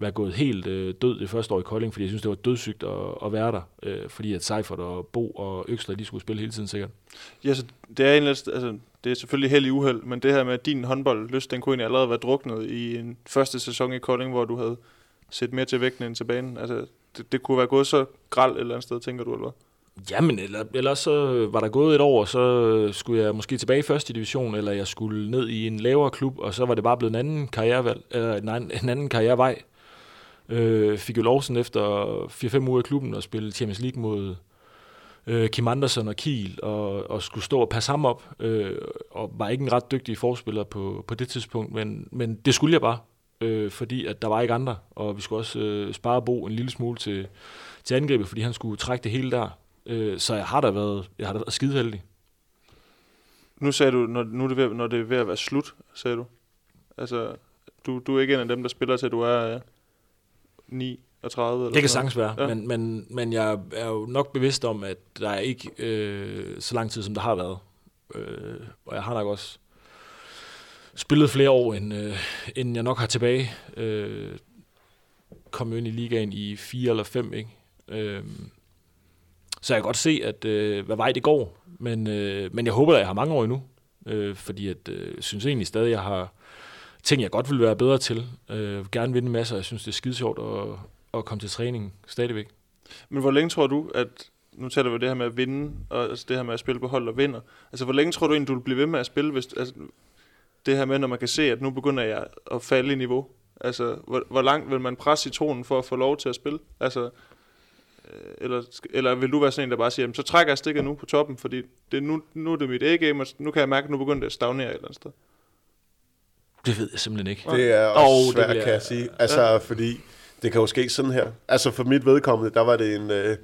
være gået helt øh, død det første år i Kolding, fordi jeg synes, det var dødssygt at, at være der, øh, fordi at Seifert og Bo og Øksler, de skulle spille hele tiden sikkert. Ja, så det er, egentlig, altså, det er selvfølgelig held i uheld, men det her med, at din håndboldlyst, den kunne egentlig allerede være druknet i en første sæson i Kolding, hvor du havde set mere til vægten end til banen. Altså, det, det kunne være gået så gralt et eller andet sted, tænker du, eller hvad? Jamen, eller, ellers så var der gået et år, så skulle jeg måske tilbage i første division, eller jeg skulle ned i en lavere klub, og så var det bare blevet en anden karrierevalg, eller en anden, en anden karrierevej. Øh, fik jo lov sådan efter 4-5 uger i klubben og spille Champions League mod øh, Kim Andersen og Kiel, og, og skulle stå og passe ham op, øh, og var ikke en ret dygtig forspiller på, på det tidspunkt, men, men det skulle jeg bare, øh, fordi at der var ikke andre, og vi skulle også øh, spare Bo en lille smule til, til angrebet, fordi han skulle trække det hele der. Øh, så jeg har da været, jeg har da været skideheldig. Nu sagde du, når, nu er det ved, når det er ved at være slut, sagde du. Altså, du, du er ikke en af dem, der spiller til, du er øh, 9 og 30? Eller det kan sagtens være, ja. men, men, men jeg er jo nok bevidst om, at der er ikke øh, så lang tid, som der har været. Øh, og jeg har nok også spillet flere år, end, øh, end jeg nok har tilbage. Øh, kom jo ind i ligaen i fire eller fem, ikke? Øh, så jeg kan godt se, at øh, hvad vej det går. Men, øh, men jeg håber, at jeg har mange år endnu. Øh, fordi at, øh, synes egentlig stadig, at jeg har ting, jeg godt ville være bedre til. Øh, vil gerne vinde masser. Jeg synes, det er skide sjovt at, at komme til træning stadigvæk. Men hvor længe tror du, at nu taler vi det her med at vinde, og altså det her med at spille på hold og vinder. Altså, hvor længe tror du egentlig, du vil blive ved med at spille, hvis, altså, det her med, når man kan se, at nu begynder jeg at falde i niveau? Altså, hvor, hvor langt vil man presse citronen for at få lov til at spille? Altså, øh, eller, eller vil du være sådan en, der bare siger, så trækker jeg stikket nu på toppen, fordi det, nu, nu er det mit A-game, og nu kan jeg mærke, at nu begynder det at stagnere et eller andet sted? Det ved jeg simpelthen ikke. Det er også oh, svært, det kan jeg sige. Altså, ja. fordi det kan jo ske sådan her. Altså, for mit vedkommende, der var det en, øh,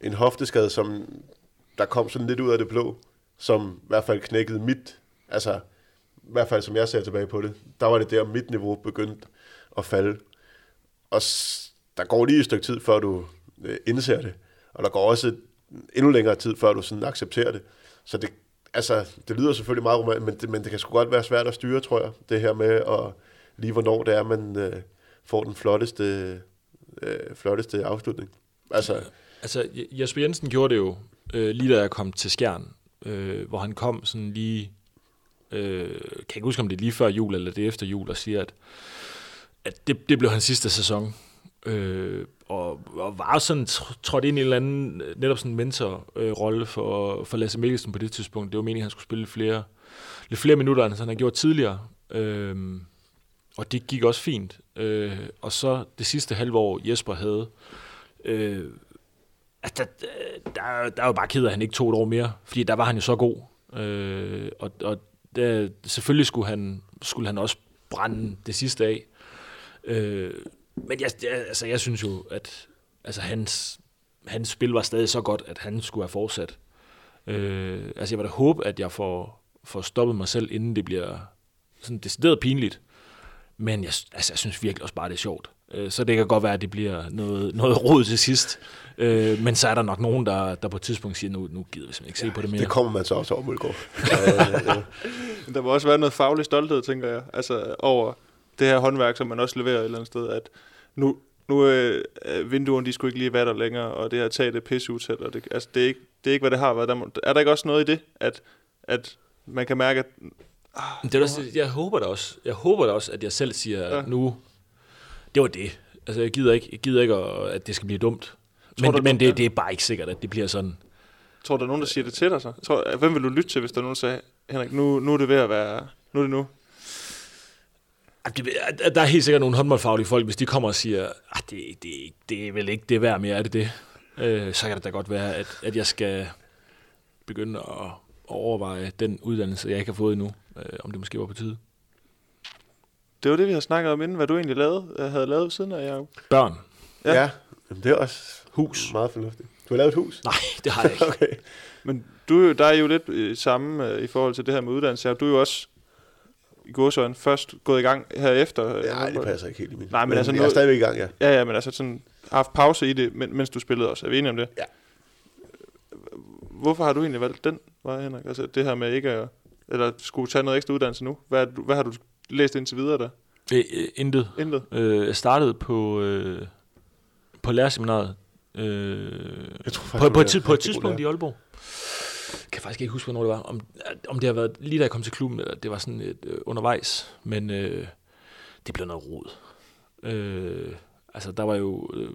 en hofteskade, som der kom sådan lidt ud af det blå, som i hvert fald knækkede mit, altså, i hvert fald som jeg ser tilbage på det, der var det der, mit niveau begyndte at falde. Og der går lige et stykke tid, før du øh, indser det. Og der går også endnu længere tid, før du sådan accepterer det. Så det, altså, det lyder selvfølgelig meget romantisk, men det, men det kan sgu godt være svært at styre, tror jeg. Det her med, at lige hvornår det er, man øh, får den flotteste, øh, flotteste afslutning. Altså, altså, Jesper Jensen gjorde det jo, øh, lige da jeg kom til Skjern, øh, hvor han kom sådan lige, øh, kan ikke huske, om det er lige før jul, eller det er efter jul, og siger, at, at det, det blev hans sidste sæson. Øh, og, og var sådan trådt ind i en eller anden netop sådan mentorrolle øh, for, for Lasse Mikkelsen på det tidspunkt. Det var meningen, at han skulle spille flere, lidt flere minutter, end han har gjort tidligere. Øh, og det gik også fint. Øh, og så det sidste halve år, Jesper havde, øh, altså, øh, der, der, der er jo bare ked af, at han ikke tog et år mere, fordi der var han jo så god. Øh, og og der, selvfølgelig skulle han, skulle han også brænde det sidste af. Øh, men jeg, jeg, altså, jeg synes jo, at altså, hans, hans spil var stadig så godt, at han skulle have fortsat. Øh, altså jeg vil da håbe, at jeg får, får stoppet mig selv, inden det bliver sådan decideret pinligt. Men jeg, altså, jeg synes virkelig også bare, det er sjovt. Øh, så det kan godt være, at det bliver noget, noget rod til sidst. Øh, men så er der nok nogen, der, der på et tidspunkt siger, nu, nu gider vi simpelthen ikke se ja, på det mere. Det kommer man så også over, Mulgaard. [LAUGHS] der må også være noget faglig stolthed, tænker jeg, altså over det her håndværk, som man også leverer et eller andet sted, at nu, nu øh, vinduerne, de skulle ikke lige være der længere, og det her tag, det pisse og det, altså, det, er ikke, det er ikke, hvad det har været. Der, må, er der ikke også noget i det, at, at man kan mærke, at... Ah, det er også, jeg håber da også, jeg håber da også, at jeg selv siger, ja. nu, det var det. Altså, jeg gider ikke, jeg gider ikke at det skal blive dumt. Tror men, du, men det, det er bare ikke sikkert, at det bliver sådan. Tror du, der er nogen, der siger det til dig så? Tror, hvem vil du lytte til, hvis der er nogen, der siger, Henrik, nu, nu er det ved at være, nu er det nu? Der er helt sikkert nogle håndboldfaglige folk, hvis de kommer og siger, at ah, det, det, det er vel ikke det værd mere, er det det? Øh, så kan det da godt være, at, at jeg skal begynde at, overveje den uddannelse, jeg ikke har fået endnu, øh, om det måske var på tide. Det var det, vi har snakket om inden, hvad du egentlig lavede, havde lavet siden af, Jacob. Børn. Ja, ja det er også hus. meget fornuftigt. Du har lavet et hus? Nej, det har jeg [LAUGHS] ikke. okay. Men du, der er jo lidt øh, samme øh, i forhold til det her med uddannelse. Du er jo også i godsøjen først gået i gang herefter? Nej, det passer ikke helt i min. Nej, men, men altså jeg er stadigvæk i gang, ja. Ja, ja, men altså sådan haft pause i det, mens du spillede også. Er vi enige om det? Ja. Hvorfor har du egentlig valgt den vej, Henrik? Altså det her med ikke at, eller skulle tage noget ekstra uddannelse nu? Hvad, hvad har du læst indtil videre der? Øh, øh, intet. Intet? Øh, jeg startede på, øh, på lærerseminaret. Øh, jeg tror faktisk, på, på, et, på et tidspunkt i Aalborg. Jeg kan faktisk ikke huske, hvornår det var. Om, om det har været lige da jeg kom til klubben, eller det var sådan et øh, undervejs. Men øh, det blev noget rod. Øh, altså, der var jo... Øh,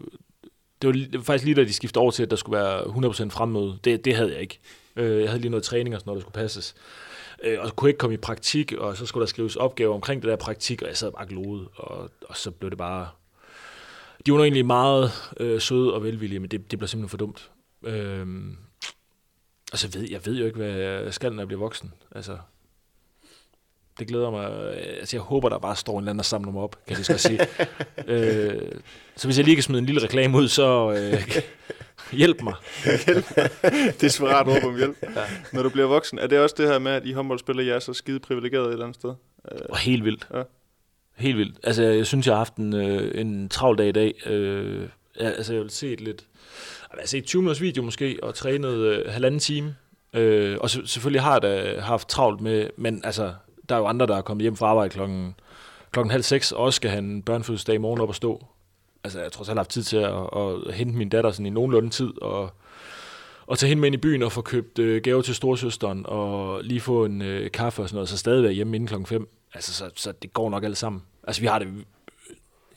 det, var, det var faktisk lige da de skiftede over til, at der skulle være 100% fremmøde. Det, det havde jeg ikke. Øh, jeg havde lige noget træning og sådan noget, der skulle passes. Øh, og så kunne ikke komme i praktik, og så skulle der skrives opgaver omkring det der praktik, og jeg sad bare glode, og, og så blev det bare... De var egentlig meget øh, søde og velvillige, men det, det blev simpelthen for dumt. Øh, og så ved jeg ved jo ikke, hvad jeg skal, når jeg bliver voksen. Altså, det glæder mig. Altså, jeg håber, der bare står en eller anden og samler mig op, kan jeg lige sige. [LAUGHS] øh, så hvis jeg lige kan smide en lille reklame ud, så øh, [LAUGHS] hjælp mig. [LAUGHS] Desperat råb om hjælp. Ja. Når du bliver voksen, er det også det her med, at I håndboldspillere, jeg er så skide privilegeret et eller andet sted? Og helt vildt. Ja. Helt vildt. Altså, jeg synes, jeg har haft en, øh, en travl dag i dag. Øh, altså, jeg vil se et lidt... Jeg har set 20 minutters video måske, og trænet øh, halvanden time. Øh, og så, selvfølgelig har jeg da haft travlt med, men altså, der er jo andre, der er kommet hjem fra arbejde klokken, klokken halv seks, og også skal have en børnefødselsdag i morgen op og stå. Altså, jeg tror, jeg har haft tid til at, at, hente min datter sådan i nogenlunde tid, og, og tage hende med ind i byen og få købt øh, gave til storsøsteren, og lige få en øh, kaffe og sådan noget, så stadig være hjemme inden klokken 5. Altså, så, så det går nok alt sammen. Altså, vi har det...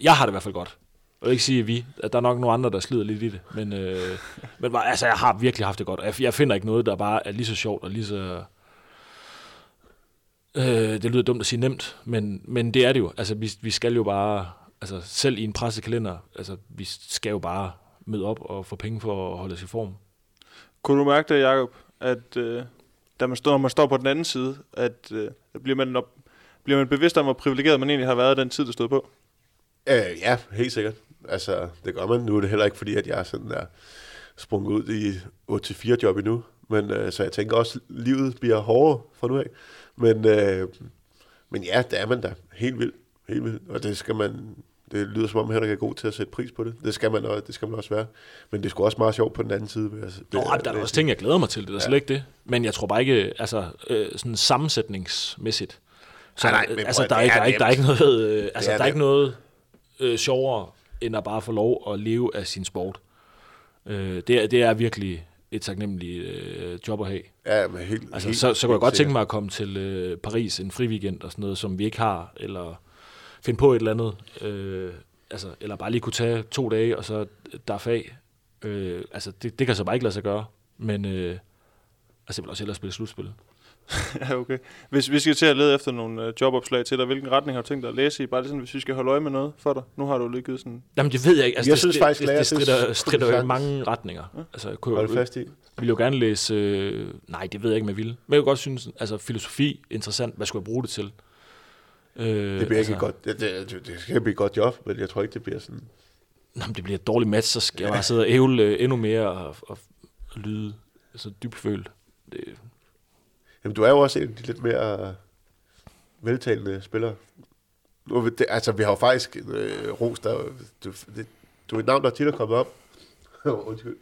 Jeg har det i hvert fald godt. Jeg vil ikke sige, at vi. At der er nok nogle andre, der slider lidt i det. Men, øh, [LAUGHS] men altså, jeg har virkelig haft det godt. Jeg, jeg finder ikke noget, der bare er lige så sjovt og lige så Øh, det lyder dumt at sige nemt, men, men det er det jo. Altså, vi, vi skal jo bare, altså selv i en pressekalender, altså vi skal jo bare møde op og få penge for at holde os i form. Kunne du mærke det, Jacob, at øh, da man står, når man står på den anden side, at øh, bliver, man op, bliver man bevidst om, hvor privilegeret man egentlig har været den tid, der stod på? Øh, ja, helt sikkert. Altså, det gør man. Nu er det heller ikke fordi, at jeg er sådan der sprunget ud i 8-4 job endnu. Men øh, så jeg tænker også, at livet bliver hårdere fra nu af. Men, øh, men ja, det er man da. Helt vildt. Helt vildt. Og det skal man... Det lyder som om, Henrik er god til at sætte pris på det. Det skal man, også, det skal man også være. Men det er sgu også meget sjovt på den anden side. Ved, ved, Nå, der er også ting, jeg glæder mig til. Det er ja. slet ikke det. Men jeg tror bare ikke, altså øh, sådan sammensætningsmæssigt. Så, nej, nej, altså, der, er, der, er ikke, der er ikke noget, øh, altså, er der er ikke noget øh, sjovere, end at bare få lov at leve af sin sport. Øh, det, er, det er virkelig et taknemmeligt øh, job at have. Ja, men helt, altså, helt, så, så kunne jeg godt tænke mig at komme til øh, Paris en fri weekend og sådan noget, som vi ikke har, eller finde på et eller andet, øh, altså, eller bare lige kunne tage to dage, og så der er fag. Øh, altså, det, det kan så bare ikke lade sig gøre, men øh, altså, jeg vil også hellere spille slutspil. [LAUGHS] ja, okay. Hvis vi skal til at lede efter nogle uh, jobopslag til dig, hvilken retning har du tænkt dig at læse i? Bare lige sådan, hvis vi skal holde øje med noget for dig. Nu har du lige givet sådan... Jamen, det ved jeg ikke. Altså, jeg det, synes det, faktisk, det, det, det strider, strider jo i mange retninger. Ja. Altså, jeg kunne, Hold fast i. vil jo gerne læse... Øh, nej, det ved jeg ikke, jeg vil. Men jeg kunne godt synes, altså filosofi, interessant. Hvad skulle jeg bruge det til? Øh, det bliver altså, ikke godt. Det, det, det skal blive et godt job, men jeg tror ikke, det bliver sådan... Nå, det bliver et dårligt match, så skal jeg bare sidde og ævle øh, endnu mere og, og, og lyde altså, dybfølt. Det, Jamen, du er jo også en af de lidt mere veltalende spillere. Nu, det, altså, vi har jo faktisk øh, ros, der, du, det, du er et navn, der tit er kommet op. [LAUGHS] Undskyld.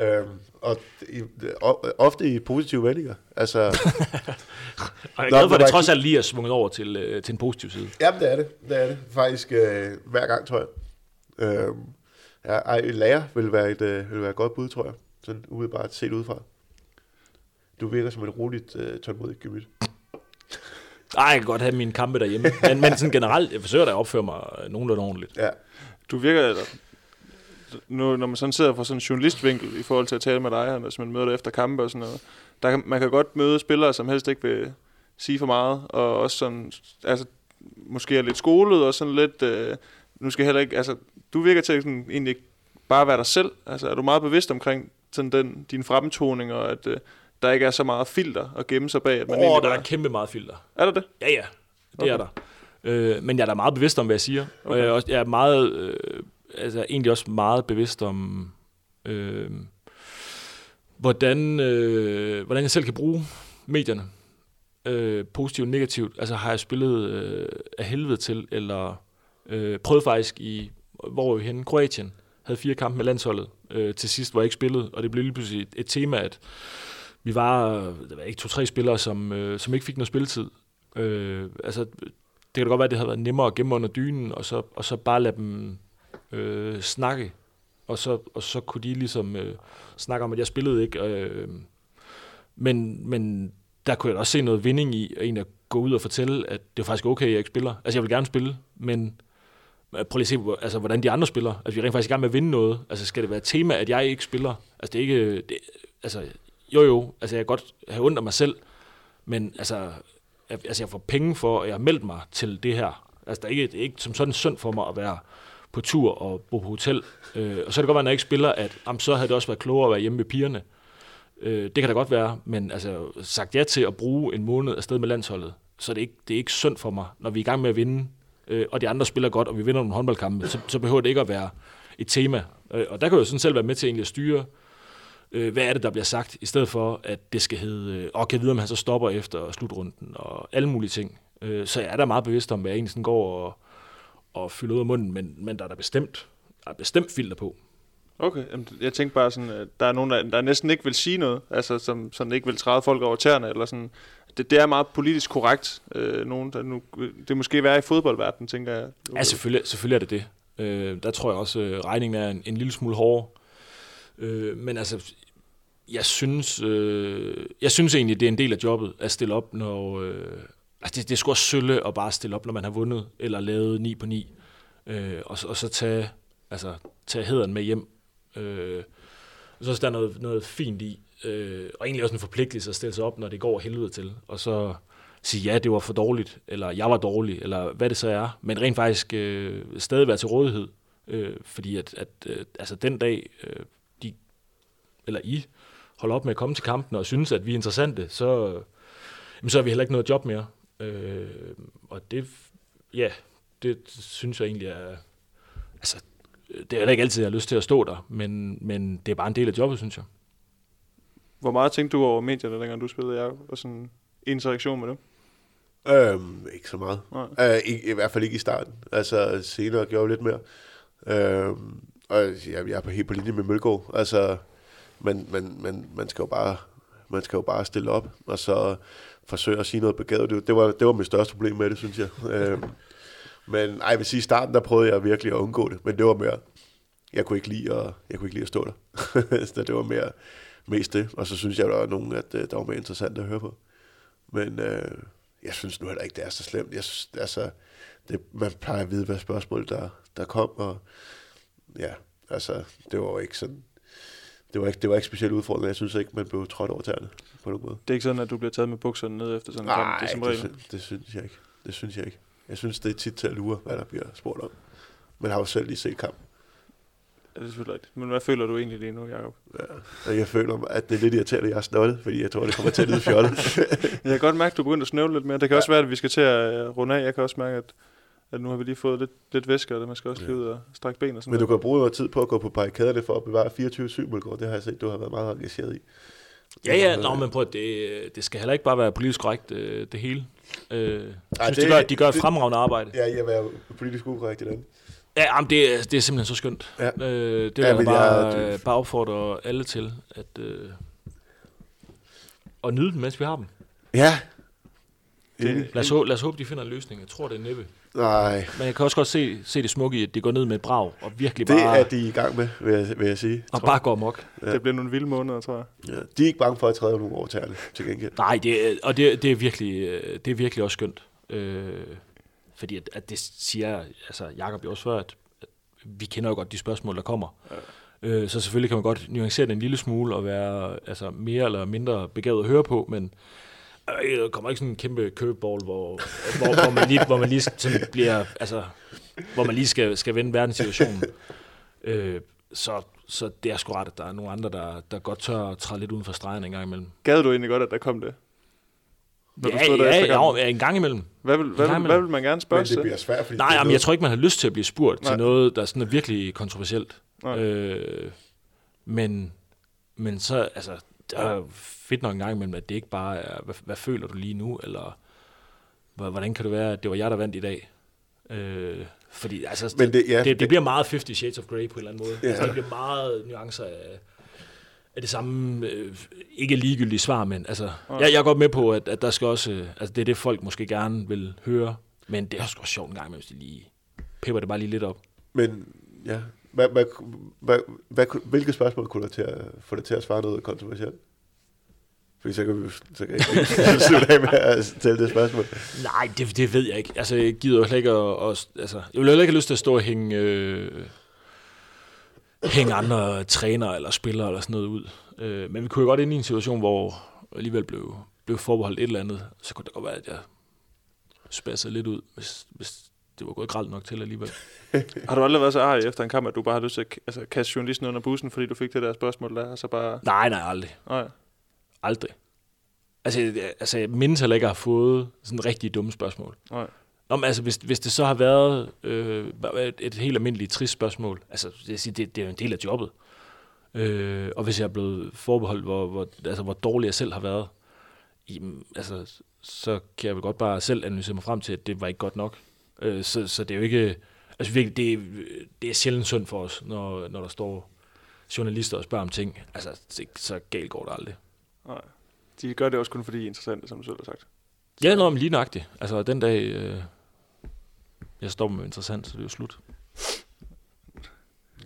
Øhm, og i, ofte i positive vendinger. Altså, [LAUGHS] og jeg er glad for, at det trods alt lige er svunget over til, øh, til en positiv side. Jamen, det er det. Det er det. Faktisk øh, hver gang, tror jeg. Øhm, ja, ej, lærer vil være, et, øh, vil være et godt bud, tror jeg. Sådan umiddelbart set udefra. Du virker som et roligt, uh, tålmodigt gemyt. Nej, jeg kan godt have mine kampe derhjemme. Men, men sådan generelt, jeg forsøger da at opføre mig nogenlunde ordentligt. Ja. Du virker, nu, når man sådan sidder fra sådan en journalistvinkel i forhold til at tale med dig, hvis man møder dig efter kampe og sådan noget, der kan, man kan godt møde spillere, som helst ikke vil sige for meget, og også sådan, altså, måske er lidt skolet, og sådan lidt, øh, nu skal heller ikke, altså, du virker til at sådan, egentlig bare være dig selv, altså, er du meget bevidst omkring sådan den, din fremtoning, og at, øh, der ikke er så meget filter at gemme sig bag. At man oh, der er kæmpe meget filter. Er der det? Ja, ja. Det okay. er der. Øh, men jeg er da meget bevidst om, hvad jeg siger. Okay. Og jeg er, også, jeg er meget, øh, altså egentlig også meget bevidst om, øh, hvordan, øh, hvordan jeg selv kan bruge medierne. Øh, positivt og negativt. Altså har jeg spillet øh, af helvede til, eller øh, prøvet faktisk i, hvor vi henne? Kroatien. Havde fire kampe med landsholdet øh, til sidst, hvor jeg ikke spillede. Og det blev lige pludselig et, et tema, at vi var, der var ikke to-tre spillere, som, øh, som ikke fik noget spilletid. Øh, altså, det kan da godt være, at det havde været nemmere at gemme under dynen, og så, og så bare lade dem øh, snakke. Og så, og så kunne de ligesom øh, snakke om, at jeg spillede ikke. Øh, men, men der kunne jeg også se noget vinding i, at egentlig gå ud og fortælle, at det er faktisk okay, at jeg ikke spiller. Altså, jeg vil gerne spille, men øh, prøv lige at se, altså, hvordan de andre spiller. Altså, vi er rent faktisk i gang med at vinde noget. Altså, skal det være et tema, at jeg ikke spiller? Altså, det er ikke... Det, altså, jo jo, altså, jeg kan godt have ondt af mig selv, men altså, jeg, altså, jeg får penge for, at jeg har meldt mig til det her. Altså, det er ikke, det er ikke som sådan synd for mig at være på tur og bo på hotel. Øh, og så er det godt være, når jeg ikke spiller, at jamen, så havde det også været klogere at være hjemme med pigerne. Øh, det kan da godt være, men altså, sagt ja til at bruge en måned afsted med landsholdet, så det er ikke, det er ikke synd for mig, når vi er i gang med at vinde, øh, og de andre spiller godt, og vi vinder nogle håndboldkampe, så, så behøver det ikke at være et tema. Øh, og der kan jeg jo sådan selv være med til egentlig at styre, øh, hvad er det, der bliver sagt, i stedet for, at det skal hedde, øh, og kan vide, om han så stopper efter slutrunden, og alle mulige ting. Øh, så jeg er da meget bevidst om, hvad jeg egentlig sådan går og, og fylder ud af munden, men, men der er der bestemt, der er bestemt filter på. Okay, jeg tænkte bare sådan, at der er nogen, der, der næsten ikke vil sige noget, altså som sådan ikke vil træde folk over tæerne, eller sådan. Det, det er meget politisk korrekt, øh, nogen, der nu, det måske være i fodboldverdenen, tænker jeg. Ja, selvfølgelig, selvfølgelig er det det. Øh, der tror jeg også, øh, regningen er en, en lille smule hårdere. Øh, men altså, jeg synes, øh, jeg synes egentlig, det er en del af jobbet at stille op, når... Øh, altså, det, det er sgu også sølle at bare stille op, når man har vundet, eller lavet 9 på 9, øh, og, og så tage, altså, tage hederen med hjem Øh, så er der noget, noget fint i, øh, og egentlig også en forpligtelse at stille sig op, når det går helvede til, og så sige, ja, det var for dårligt, eller jeg var dårlig, eller hvad det så er, men rent faktisk øh, stadig være til rådighed, øh, fordi at, at øh, altså den dag, øh, de, eller I, holder op med at komme til kampen og synes, at vi er interessante, så, jamen, så har vi heller ikke noget job mere. Øh, og det, ja, det synes jeg egentlig er, altså det er heller ikke altid, jeg har lyst til at stå der, men, men det er bare en del af jobbet, synes jeg. Hvor meget tænkte du over medierne, dengang du spillede, jeg og sådan interaktion med dem? Øhm, ikke så meget. Øh, i, I hvert fald ikke i starten. Altså senere gjorde jeg lidt mere. Øhm, og jeg, jeg er på helt på linje med Mølgaard. Altså, men, men, men man skal jo bare man skal jo bare stille op, og så forsøge at sige noget begavet. Det, det, var, det var mit største problem med det, synes jeg. [LAUGHS] øhm, men ej, jeg vil sige, i starten der prøvede jeg virkelig at undgå det, men det var mere, jeg kunne ikke lide at, jeg kunne ikke lide at stå der. [LAUGHS] så det var mere, mest det. Og så synes jeg, der var nogen, at øh, der var mere interessant at høre på. Men øh, jeg synes nu heller ikke, det er så slemt. Jeg synes, altså, det, man plejer at vide, hvad spørgsmål der, der kom, og ja, altså, det var jo ikke sådan, det var ikke, det var ikke specielt udfordrende. Jeg synes ikke, man blev trådt over tæerne på nogen måde. Det er ikke sådan, at du bliver taget med bukserne ned efter sådan en kamp? Det, som det, det, synes jeg ikke. Det synes jeg ikke. Jeg synes, det er tit til at lure, hvad der bliver spurgt om. Men har jo selv lige set kampen. Ja, det er selvfølgelig rigtigt. Men hvad føler du egentlig lige nu, Jacob? Ja, jeg føler, at det er lidt irriterende, at jeg er snottet, fordi jeg tror, det kommer til at lyde fjollet. [LAUGHS] jeg kan godt mærke, at du begynder at snøvle lidt mere. Det kan ja. også være, at vi skal til at runde af. Jeg kan også mærke, at, at nu har vi lige fået lidt, lidt væske, og man skal også ja. ud og strække ben og sådan Men du kan bruge noget tid på at gå på barrikaderne for at bevare 24-7 Det har jeg set, du har været meget engageret i. Ja, ja, nå, men prøv, det, det skal heller ikke bare være politisk korrekt, øh, det hele. Øh, Ej, synes, det, de gør, de gør et fremragende arbejde. Ja, jeg er politisk ukorrekt i den. Ja, jamen det, er, det er simpelthen så skønt. Ja. Øh, det vil ja, jeg bare, jeg, bare opfordre alle til, at, øh, at nyde dem, mens vi har dem. Ja. Det, lad, os, lad os håbe, de finder en løsning. Jeg tror, det er næppe. Nej. Men jeg kan også godt se, se det smukke i, at de går ned med et brag, og virkelig det bare... Det er de i gang med, vil jeg, vil jeg sige. Og bare går mok. Ja. Det bliver nogle vilde måneder, tror jeg. Ja. De er ikke bange for at træde nogle over tæerne, til gengæld. Nej, det, og det, det, er virkelig, det er virkelig også skønt. Øh, fordi at, at det siger, altså Jacob jo også før, at, at vi kender jo godt de spørgsmål, der kommer. Ja. Øh, så selvfølgelig kan man godt nuancere det en lille smule og være altså, mere eller mindre begavet at høre på, men Øh, der kommer ikke sådan en kæmpe curveball, hvor, hvor, hvor, man lige, hvor man lige sådan bliver, altså, hvor man lige skal, skal vende verdenssituationen. Øh, så, så det er sgu ret, at der er nogle andre, der, der godt tør at træde lidt uden for stregen en gang imellem. Gad du egentlig godt, at der kom det? Når ja, du stod der ja, ja, ja, en gang imellem. Hvad vil, hvad, vil, hvad vil man gerne spørge? Men det bliver svært, fordi Nej, jamen, jeg tror ikke, man har lyst til at blive spurgt Nej. til noget, der sådan er virkelig kontroversielt. Øh, men, men så, altså, det er fedt nok en gang imellem, at det ikke bare er, hvad, hvad føler du lige nu, eller hvordan kan det være, at det var jeg, der vandt i dag? Øh, fordi altså, Men det, ja, det, det, det bliver meget 50 Shades of Grey på en eller anden måde. Ja. Altså, det bliver meget nuancer af, af det samme, øh, ikke ligegyldige svar, men altså, ja. jeg, jeg er godt med på, at, at der skal også, øh, altså det er det, folk måske gerne vil høre, Men det er også sjovt en gang, hvis de lige pepper det bare lige lidt op. Men ja, hvad, hvad, hvad, hvad, hvilke spørgsmål kunne du til at få det til at svare noget kontroversielt? Fordi så kan vi så kan jeg [LAUGHS] slutte af med at stille det spørgsmål. Nej, det, det ved jeg ikke. Altså, jeg gider jo ikke at, at, altså, jeg vil heller ikke have lyst til at stå og hænge, øh, hænge andre trænere eller spillere eller sådan noget ud. Øh, men vi kunne jo godt ind i en situation, hvor alligevel blev, blev forbeholdt et eller andet. Så kunne det godt være, at jeg spassede lidt ud, hvis, hvis det var gået gralt nok til alligevel. [LAUGHS] har du aldrig været så arg efter en kamp, at du bare har lyst til at altså, kaste journalisten under bussen, fordi du fik det der spørgsmål der, så bare... Nej, nej, aldrig. Nej. Aldrig. Altså, jeg, altså, jeg mindes heller ikke at have fået sådan rigtig dumme spørgsmål. Nej. Nå, men altså, hvis, hvis det så har været øh, et, et helt almindeligt trist spørgsmål, altså, det, det, det er jo en del af jobbet. Øh, og hvis jeg er blevet forbeholdt, hvor, hvor, altså, hvor dårlig jeg selv har været, jamen, altså, så kan jeg vel godt bare selv analysere mig frem til, at det var ikke godt nok. Øh, så, så det er jo ikke... Altså virkelig, det, det er sjældent synd for os, når, når der står journalister og spørger om ting. Altså, det, så galt går det aldrig. Nej. De gør det også kun fordi de er interessante, som du selv har sagt. Ja, noget om lige nøjagtigt. Altså, den dag, øh, jeg stopper med interessant, så det er jo slut.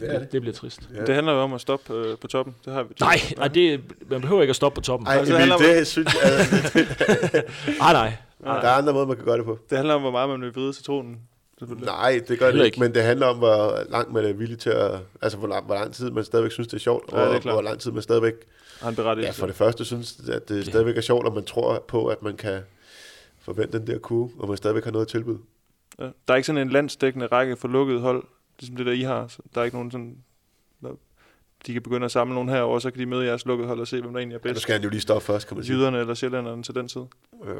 Det, det. det bliver trist. Ja. Det handler jo om at stoppe øh, på toppen. Det har vi nej, nej det, man behøver ikke at stoppe på toppen. Nej, altså, det, det synes jeg... nej, nej. [LAUGHS] Nej. Der er andre måder, man kan gøre det på. Det handler om, hvor meget man vil vride citronen. Nej, det gør det ikke, men det handler om, hvor langt man er villig til at... Altså, hvor lang, hvor lang tid man stadigvæk synes, det er sjovt, ja, og det er hvor lang tid man stadigvæk... Ja, for det første synes, at det stadigvæk er sjovt, og man tror på, at man kan forvente den der kurve, og man stadigvæk har noget at tilbyde. Ja. Der er ikke sådan en landsdækkende række for lukket hold, ligesom det der I har. Så der er ikke nogen sådan de kan begynde at samle nogen her, og så kan de møde jeres lukkede hold og se, hvem der egentlig er bedst. Ja, nu skal han jo lige stoppe først, kan man sige. Jyderne eller sjællænderne til den tid. Øh,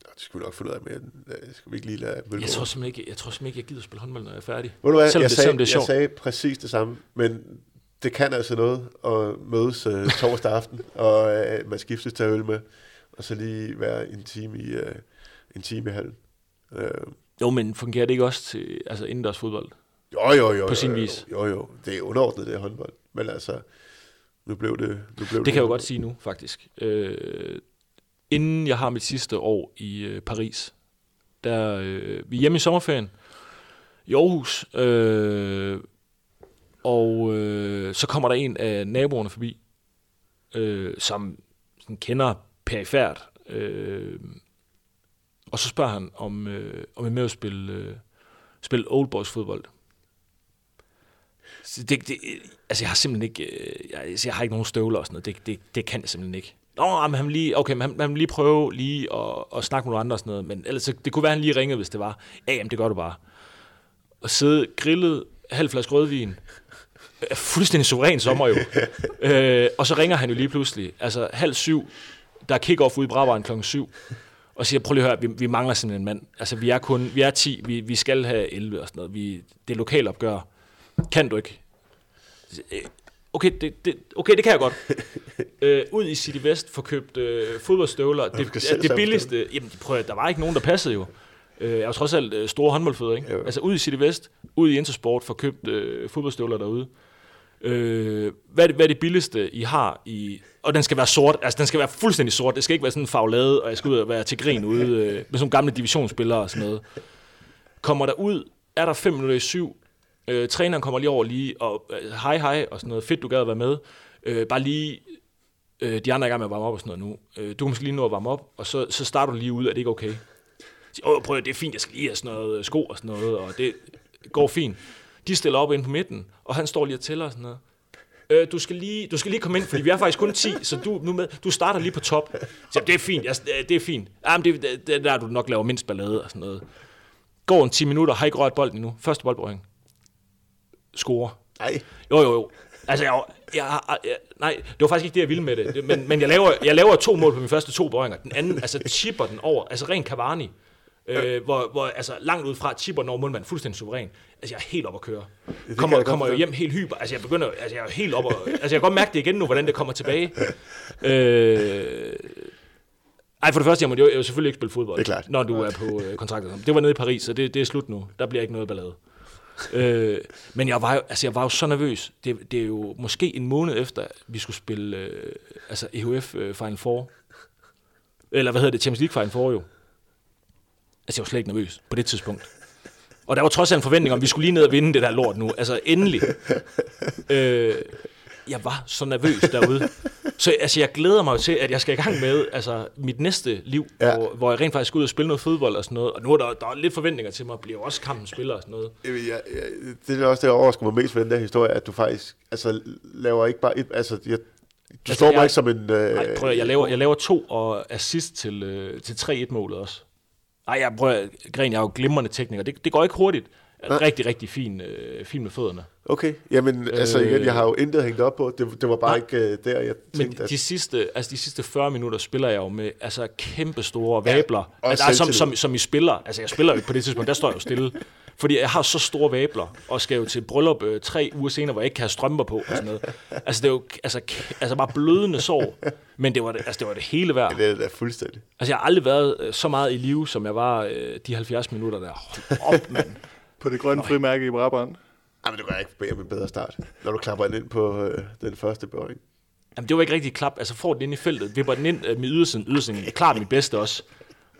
det skal vi nok finde ud af, men øh, skal vi ikke lige lade Jeg tror simpelthen ikke, jeg, tror simpelthen ikke, jeg gider spille håndbold, når jeg er færdig. Ved du hvad, selvom jeg, det, sagde, det er sjovt. jeg sagde præcis det samme, men det kan altså noget at mødes uh, torsdag aften, [LAUGHS] og uh, man skiftes til øl med, og så lige være en time i, uh, en time i hallen. Uh, jo, men fungerer det ikke også til altså indendørs fodbold? Jo, jo, jo. På sin jo, vis. Jo, jo. Det er underordnet, det er håndbold. Men altså, nu blev det... Nu blev det, det kan jeg jo godt sige nu, faktisk. Øh, inden jeg har mit sidste år i øh, Paris, der øh, vi er hjemme i sommerferien i Aarhus, øh, og øh, så kommer der en af naboerne forbi, øh, som sådan kender perifært, øh, og så spørger han, om, øh, om jeg er med at spille, øh, spille old boys fodbold. Så det, det, altså, jeg har simpelthen ikke, øh, jeg, jeg har ikke nogen støvler og sådan noget. Det, det, det kan jeg simpelthen ikke. Nå, men han lige, okay, men han, han lige prøve lige at, at snakke med nogle andre og sådan noget. Men ellers, det kunne være, han lige ringede, hvis det var. Ja, jamen, det gør du bare. Og sidde grillet, halv flaske rødvin, fuldstændig suveræn sommer jo. [LAUGHS] øh, og så ringer han jo lige pludselig, altså halv syv, der er kick-off ude i Brabrand klokken syv, og siger, prøv lige at høre, vi, vi mangler simpelthen en mand. Altså, vi er kun, vi er 10, vi, vi skal have 11 og sådan noget. Vi, det er lokalopgør. Kan du ikke? Okay, det, det, okay, det kan jeg godt. [LAUGHS] øh, ud i City West for købt øh, fodboldstøvler. Det, det, det billigste. Jamen, prøv at, der var ikke nogen, der passede jo. Øh, jeg var trods alt øh, store håndboldfødder, ikke? Jo. Altså ud i City West, ud i Intersport for købt øh, fodboldstøvler derude. Øh, hvad, er det, hvad er det billigste, I har i... Og den skal være sort, altså den skal være fuldstændig sort. Det skal ikke være sådan en faglade, og jeg skal ud og være til grin ude øh, med sådan gamle divisionsspillere og sådan noget. Kommer der ud, er der 5 minutter i syv, Øh, træneren kommer lige over lige, og øh, hej hej, og sådan noget, fedt du gad at være med. Øh, bare lige, øh, de andre er i gang med at varme op og sådan noget nu. Øh, du kan måske lige nå at varme op, og så, så starter du lige ud, er det ikke okay? Så, Åh, prøv det er fint, jeg skal lige have sådan noget øh, sko og sådan noget, og det går fint. De stiller op ind på midten, og han står lige og tæller og sådan noget. Øh, du, skal lige, du skal lige komme ind, fordi vi er faktisk kun 10, så du, nu med, du starter lige på top. Så det er fint, jeg, øh, det er fint. Ah, Jamen, det, det, det der, du nok laver mindst ballade og sådan noget. Går en 10 minutter, har ikke rørt bolden endnu. Første boldberøring score. Nej. Jo, jo, jo. Altså, jeg, jeg, jeg, nej, det var faktisk ikke det, jeg ville med det. det men, men jeg, laver, jeg laver to mål på mine første to berøringer. Den anden, altså, chipper den over. Altså, ren Cavani. Øh, hvor, hvor, altså, langt ud fra chipper den over målmanden. Fuldstændig suveræn. Altså, jeg er helt op at køre. Kommer, kommer jo hjem helt hyper. Altså, jeg begynder, altså, jeg er helt op at, altså, jeg kan godt mærke det igen nu, hvordan det kommer tilbage. Øh, ej, for det første, jeg må jo, jeg selvfølgelig ikke spille fodbold, det er klart. når du er på øh, kontraktet. Det var nede i Paris, så det, det er slut nu. Der bliver ikke noget ballade øh, men jeg var, jo, altså, jeg var jo så nervøs. Det, det er jo måske en måned efter, vi skulle spille øh, altså EHF øh, Final Four. Eller hvad hedder det? Champions League Final Four jo. Altså, jeg var slet ikke nervøs på det tidspunkt. Og der var trods alt en forventning om, at vi skulle lige ned og vinde det der lort nu. Altså, endelig. øh, jeg var så nervøs derude. [LAUGHS] Så altså, jeg glæder mig til, at jeg skal i gang med altså, mit næste liv, ja. hvor, hvor jeg rent faktisk skal ud og spille noget fodbold og sådan noget. Og nu er der, der er lidt forventninger til mig, bliver også kampen spiller og sådan noget. Ja, ja, det er også det, der overrasker mig mest ved den der historie, at du faktisk altså, laver ikke bare et... Altså, jeg, du altså, står mig ikke som en... Øh, nej, prøv, jeg, laver, jeg laver to og assist til, øh, til 3-1-målet også. Nej, jeg prøver, Gren, jeg er jo glimrende tekniker. Det, det går ikke hurtigt. Rigtig, rigtig fin, øh, fin med fødderne. Okay, jamen øh, altså igen, jeg har jo intet hængt op på. Det, det var bare nej, ikke øh, der, jeg tænkte, Men de, sidste, altså, de sidste 40 minutter spiller jeg jo med altså, kæmpe store vabler. Ja, altså, som, som, som I spiller. Altså, jeg spiller jo på det tidspunkt, der står jeg jo stille. Fordi jeg har så store vabler, og skal jo til bryllup øh, tre uger senere, hvor jeg ikke kan have strømper på og sådan noget. Altså, det er jo altså, altså bare blødende sår. Men det var det, altså, det, var det hele værd. Det er det fuldstændig. Altså, jeg har aldrig været øh, så meget i live, som jeg var øh, de 70 minutter der. Hold op, mand. På det grønne frimærke i Brabrand. Ej, men det går ikke bede om en bedre start, når du klapper ind på øh, den første berøring. Jamen, det var ikke rigtig klap. Altså, får den ind i feltet, vipper den ind øh, med ydersiden. Ydersiden er klart mit bedste også.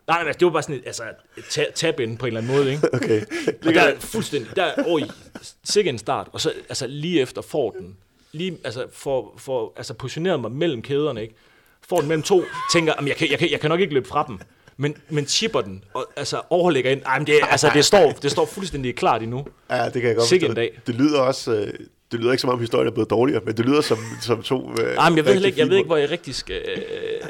Nej, nej, det var bare sådan et, altså, et tab ind på en eller anden måde, ikke? [LAUGHS] Okay. Og der er fuldstændig, der er, oj, sikkert en start, og så altså, lige efter får den, lige, altså, for, for, altså, positioneret mig mellem kæderne, ikke? Får den mellem to, tænker, jamen, jeg, kan, jeg, kan, jeg kan nok ikke løbe fra dem men, men chipper den, og altså overlægger ind. Ej, men det, altså, det, står, det står fuldstændig klart endnu. Ja, det kan jeg godt Sikke en dag. Det lyder også... Øh, det lyder ikke som om historien er blevet dårligere, men det lyder som, som to... Øh, Ej, men jeg ved, ikke, jeg ved ikke, hvor jeg rigtig skal... Øh,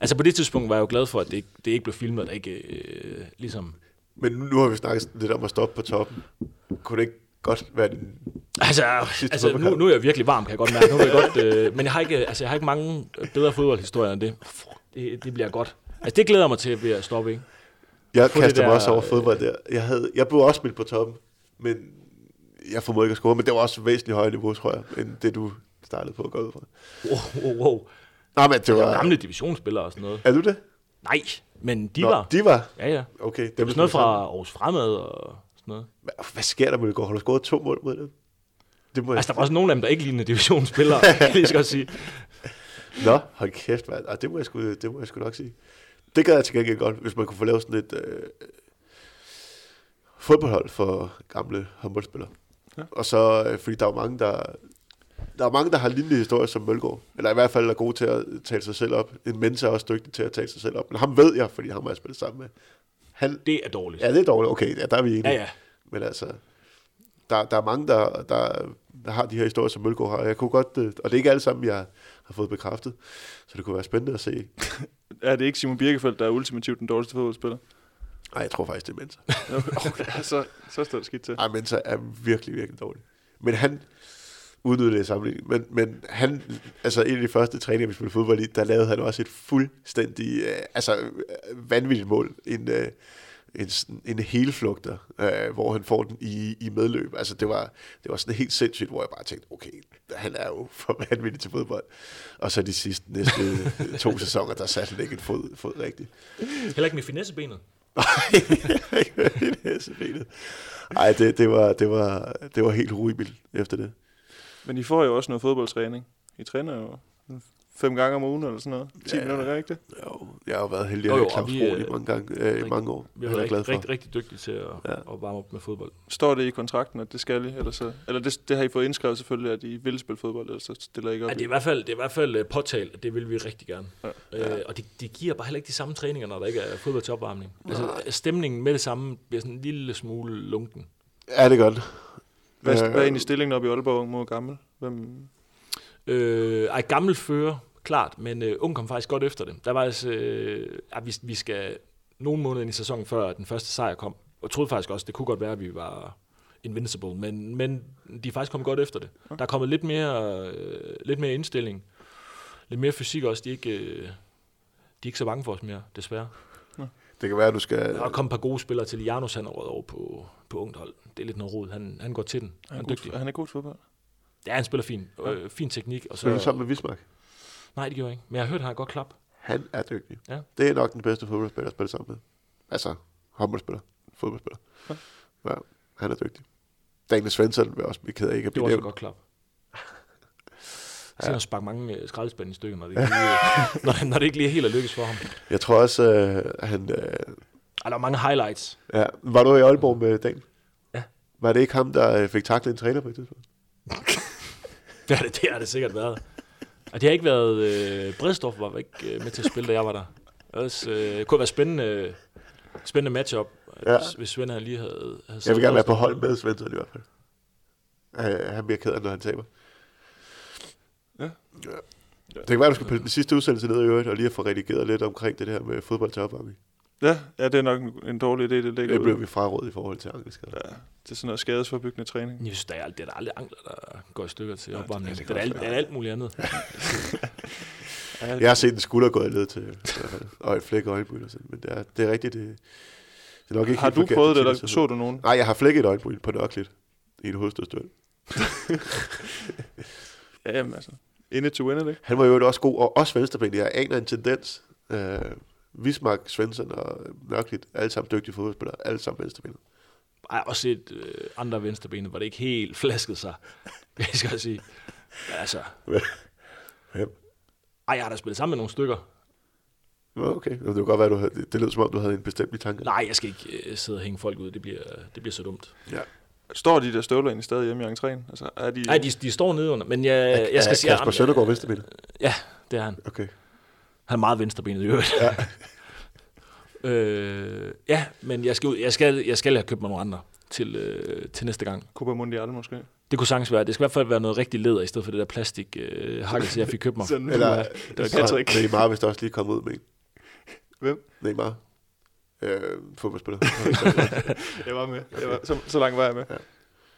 altså på det tidspunkt var jeg jo glad for, at det ikke, det ikke blev filmet, og ikke øh, ligesom... Men nu har vi snakket lidt om at stoppe på toppen. Kunne det ikke godt være din Altså, altså nu, nu er jeg virkelig varm, kan jeg godt mærke. Nu er jeg godt, øh, men jeg har, ikke, altså, jeg har ikke mange bedre fodboldhistorier end det. Det, det bliver godt. Altså, det glæder mig til ved at stoppe, ikke? Jeg Få kaster mig også over fodbold der. Jeg, havde, jeg blev også spillet på toppen, men jeg formåede ikke at score, men det var også væsentligt højere niveau, tror jeg, end det du startede på at gå ud fra. Wow, wow, wow. Nej, men det var... var gamle divisionsspillere og sådan noget. Er du det? Nej, men de Nå, var. de var? Ja, ja. Okay. Det var noget fra Aarhus Fremad og sådan noget. Hvad, hvad sker der med det går? Har du scoret to mål mod dem? Det må altså, der var også nogle af dem, der ikke lignede divisionsspillere, [LAUGHS] kan jeg lige godt sige. Nå, hold kæft, mand. Ah, det, må jeg sgu, det må jeg sgu nok sige. Det gad jeg til gengæld godt, hvis man kunne få lavet sådan et øh, fodboldhold for gamle håndboldspillere. Ja. Og så, øh, fordi der er mange, der, der er mange, der har lignende historier som Mølgaard. Eller i hvert fald er gode til at tale sig selv op. En mentor er også dygtig til at tale sig selv op. Men ham ved jeg, fordi ham har jeg spillet sammen med. Han, det er dårligt. Ja, det er dårligt. Okay, ja, der er vi enige. Ja, ja. Men altså, der, der er mange, der, der, der har de her historier, som Mølgaard har. Jeg kunne godt, øh, og det er ikke alle sammen, jeg har fået bekræftet. Så det kunne være spændende at se. [LAUGHS] er det ikke Simon Birkefeldt, der er ultimativt den dårligste fodboldspiller? Nej, jeg tror faktisk, det er Mensa. [LAUGHS] okay, så, så står det skidt til. Nej, Mensa er virkelig, virkelig dårlig. Men han udnyttede det sammenligning. Men, men han, altså en af de første træninger, vi spillede fodbold i, der lavede han også et fuldstændig, øh, altså øh, vanvittigt mål. En, øh, en, en helflugter, øh, hvor han får den i, i medløb. Altså det var, det var sådan helt sindssygt, hvor jeg bare tænkte, okay, han er jo for vanvittig til fodbold. Og så de sidste næste to sæsoner, der satte han ikke en fod, fod rigtigt. Heller ikke med finessebenet. Nej, [LAUGHS] ikke med finessebenet. Ej, det, det, var, det, var, det var helt horribelt efter det. Men I får jo også noget fodboldtræning. I træner jo fem gange om ugen eller sådan noget. 10 ja, minutter, rigtigt? Jo, jeg har jo været heldig at have Claus i øh, mange, gange, øh, i mange år. Vi er rigtig, glad for. rigtig, rigtig dygtige til at, ja. at varme op med fodbold. Står det i kontrakten, at det skal I? Eller, så, eller det, det har I fået indskrevet selvfølgelig, at I vil spille fodbold, eller så stiller I ikke op? Ja, det er i hvert fald, det er i hvert fald uh, påtalt, at det vil vi rigtig gerne. Ja. Øh, og det, det giver bare heller ikke de samme træninger, når der ikke er fodbold til opvarmning. Altså, stemningen med det samme bliver sådan en lille smule lunken. Ja, det er godt. Hvad, øh, hvad er egentlig stillingen op i Aalborg mod gammel? Hvem? Øh, ej, gammel fører klart, men øh, Ung kom faktisk godt efter det. Der var altså, øh, at vi, vi skal nogle måneder ind i sæsonen, før den første sejr kom. Og jeg troede faktisk også, det kunne godt være, at vi var invincible, men, men de er faktisk kommet godt efter det. Okay. Der er kommet lidt mere, øh, lidt mere indstilling, lidt mere fysik også. De er ikke, øh, de er ikke så bange for os mere, desværre. Ja. Det kan være, at du skal... Der er kommet et par gode spillere til. Janus han er over på, på ungt hold. Det er lidt noget rod. Han, han går til den. Han er, han er dygtig. Han er god til fodbold. Ja, han spiller fin. Ja. Øh, fin teknik. Og så, Spiller sammen med Vismark? Nej, det gjorde jeg ikke. Men jeg har hørt, at han har godt klap. Han er dygtig. Ja. Det er nok den bedste fodboldspiller at spille sammen med. Altså, håndboldspiller. Fodboldspiller. Ja. ja. han er dygtig. Daniel Svensson vil også blive ked af ikke at blive Det var også godt klap. [LAUGHS] Ja. sparke mange uh, skraldespande i stykker, når det, ikke lige, [LAUGHS] når, når det ikke lige helt er lykkes for ham. Jeg tror også, uh, han... Uh, der var mange highlights. Ja. Var du i Aalborg med Dan? Ja. Var det ikke ham, der øh, fik taklet en træner på et tidspunkt? [LAUGHS] Ja, det, det har det sikkert været. Og det har ikke været... Øh, Bredstorff var ikke øh, med til at spille, da jeg var der. Ellers, øh, det kunne være spændende, spændende matchup, Ja. ja. hvis Svend lige havde... havde Jeg vil gerne være på hold med Svensson i hvert fald. Uh, han bliver ked af, når han taber. Ja. ja. Det kan være, du skal på den sidste udsendelse ned i øvrigt, og lige at få redigeret lidt omkring det der med fodbold til opvarmning. Ja, ja, det er nok en, en dårlig idé, det ligger Det blev ud. vi frarådet i forhold til ankelskader. Ja, det er sådan noget skadesforbyggende træning. Jeg synes, der er, det er der aldrig ankler, der går i stykker til Ja, det opvarmning. Det, det, det er alt, det er alt muligt andet. [LAUGHS] Jeg har set en skulder gå ned til, [LAUGHS] og et flæk øjenbryn og sådan, men det er, det er rigtigt, det, det er nok ikke har du prøvet det, eller så du nogen? Nej, jeg har flækket øjenbryn på nørkligt i et hovedstødstøl. [LAUGHS] Ja, jamen altså. In it to it, ikke? Han var jo også god, og også venstreben. Jeg aner en tendens. Øh, Vismark, Svensson og Nørklit, alle sammen dygtige fodboldspillere, alle sammen venstreben. Jeg har også set øh, andre venstrebenet, hvor det ikke helt flasket sig. [LAUGHS] Jeg skal jeg sige. Altså, Hvem? ej, jeg har da spillet sammen med nogle stykker. Nå, okay. Det kunne godt være, du havde, det, det lød som om, du havde en bestemt i tanke. Nej, jeg skal ikke øh, sidde og hænge folk ud. Det bliver, det bliver så dumt. Står de der støvler egentlig stadig hjemme i entréen? Altså, er de... Nej, de, de står nede under, men jeg, jeg skal sige... Kasper Søndergaard venstreben. Ja, det er han. Okay. Han er meget venstrebenet i øvrigt. Ja. [LAUGHS] øh, ja, men jeg skal, ud- jeg, skal, jeg skal have købt mig nogle andre til, øh, til næste gang. Copa Mundial måske? Det kunne sagtens være. Det skal i hvert fald være noget rigtig læder, i stedet for det der plastik øh, hakkelse, jeg fik købt mig. [LAUGHS] Sådan, Eller, det var Patrick. så Neymar vist også lige kommet ud med en. Hvem? Neymar. Øh, fodboldspiller. [LAUGHS] Jeg var med. Jeg var, så, så langt var jeg med. Ja.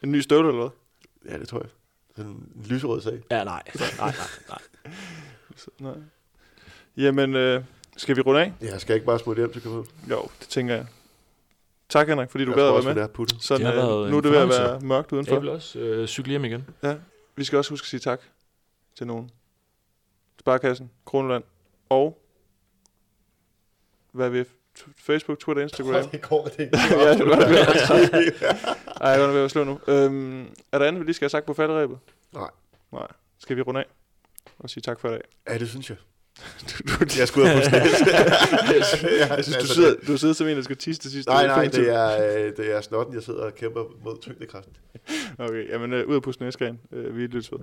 En ny støvle eller hvad? ja, det tror jeg. Sådan en lyserød sag. Ja, nej. Nej, nej, nej. Så, nej. Jamen, øh, skal vi runde af? Jeg skal ikke bare smutte hjem til København. Jo, det tænker jeg. Tak Henrik, fordi du Jeg gad at være med. puttet. Sådan, Det øh, nu er det ved at være mørkt udenfor. Jeg vil også øh, cykle hjem igen. Vi skal også huske at sige tak til nogen. Sparkassen, Kroneland og hvad er vi? Facebook, Twitter, Instagram. [LAUGHS] Det går, det [LAUGHS] ja, det var det Ej, jeg er godt ved at slå nu. Øhm, er der andet, vi lige skal have sagt på falderæbet? Nej. Nej. Skal vi runde af og sige tak for i dag? Ja, det synes jeg. Du, [LAUGHS] du, Jeg skulle ud på snæs. [LAUGHS] jeg synes, du sidder, du sidder som en, der skal tisse til sidst. Nej, nej, det er, øh, det er snotten, jeg sidder og kæmper mod tyngdekraften. Okay, jamen øh, ud af pusten næsgren. Øh, vi lyttes ved.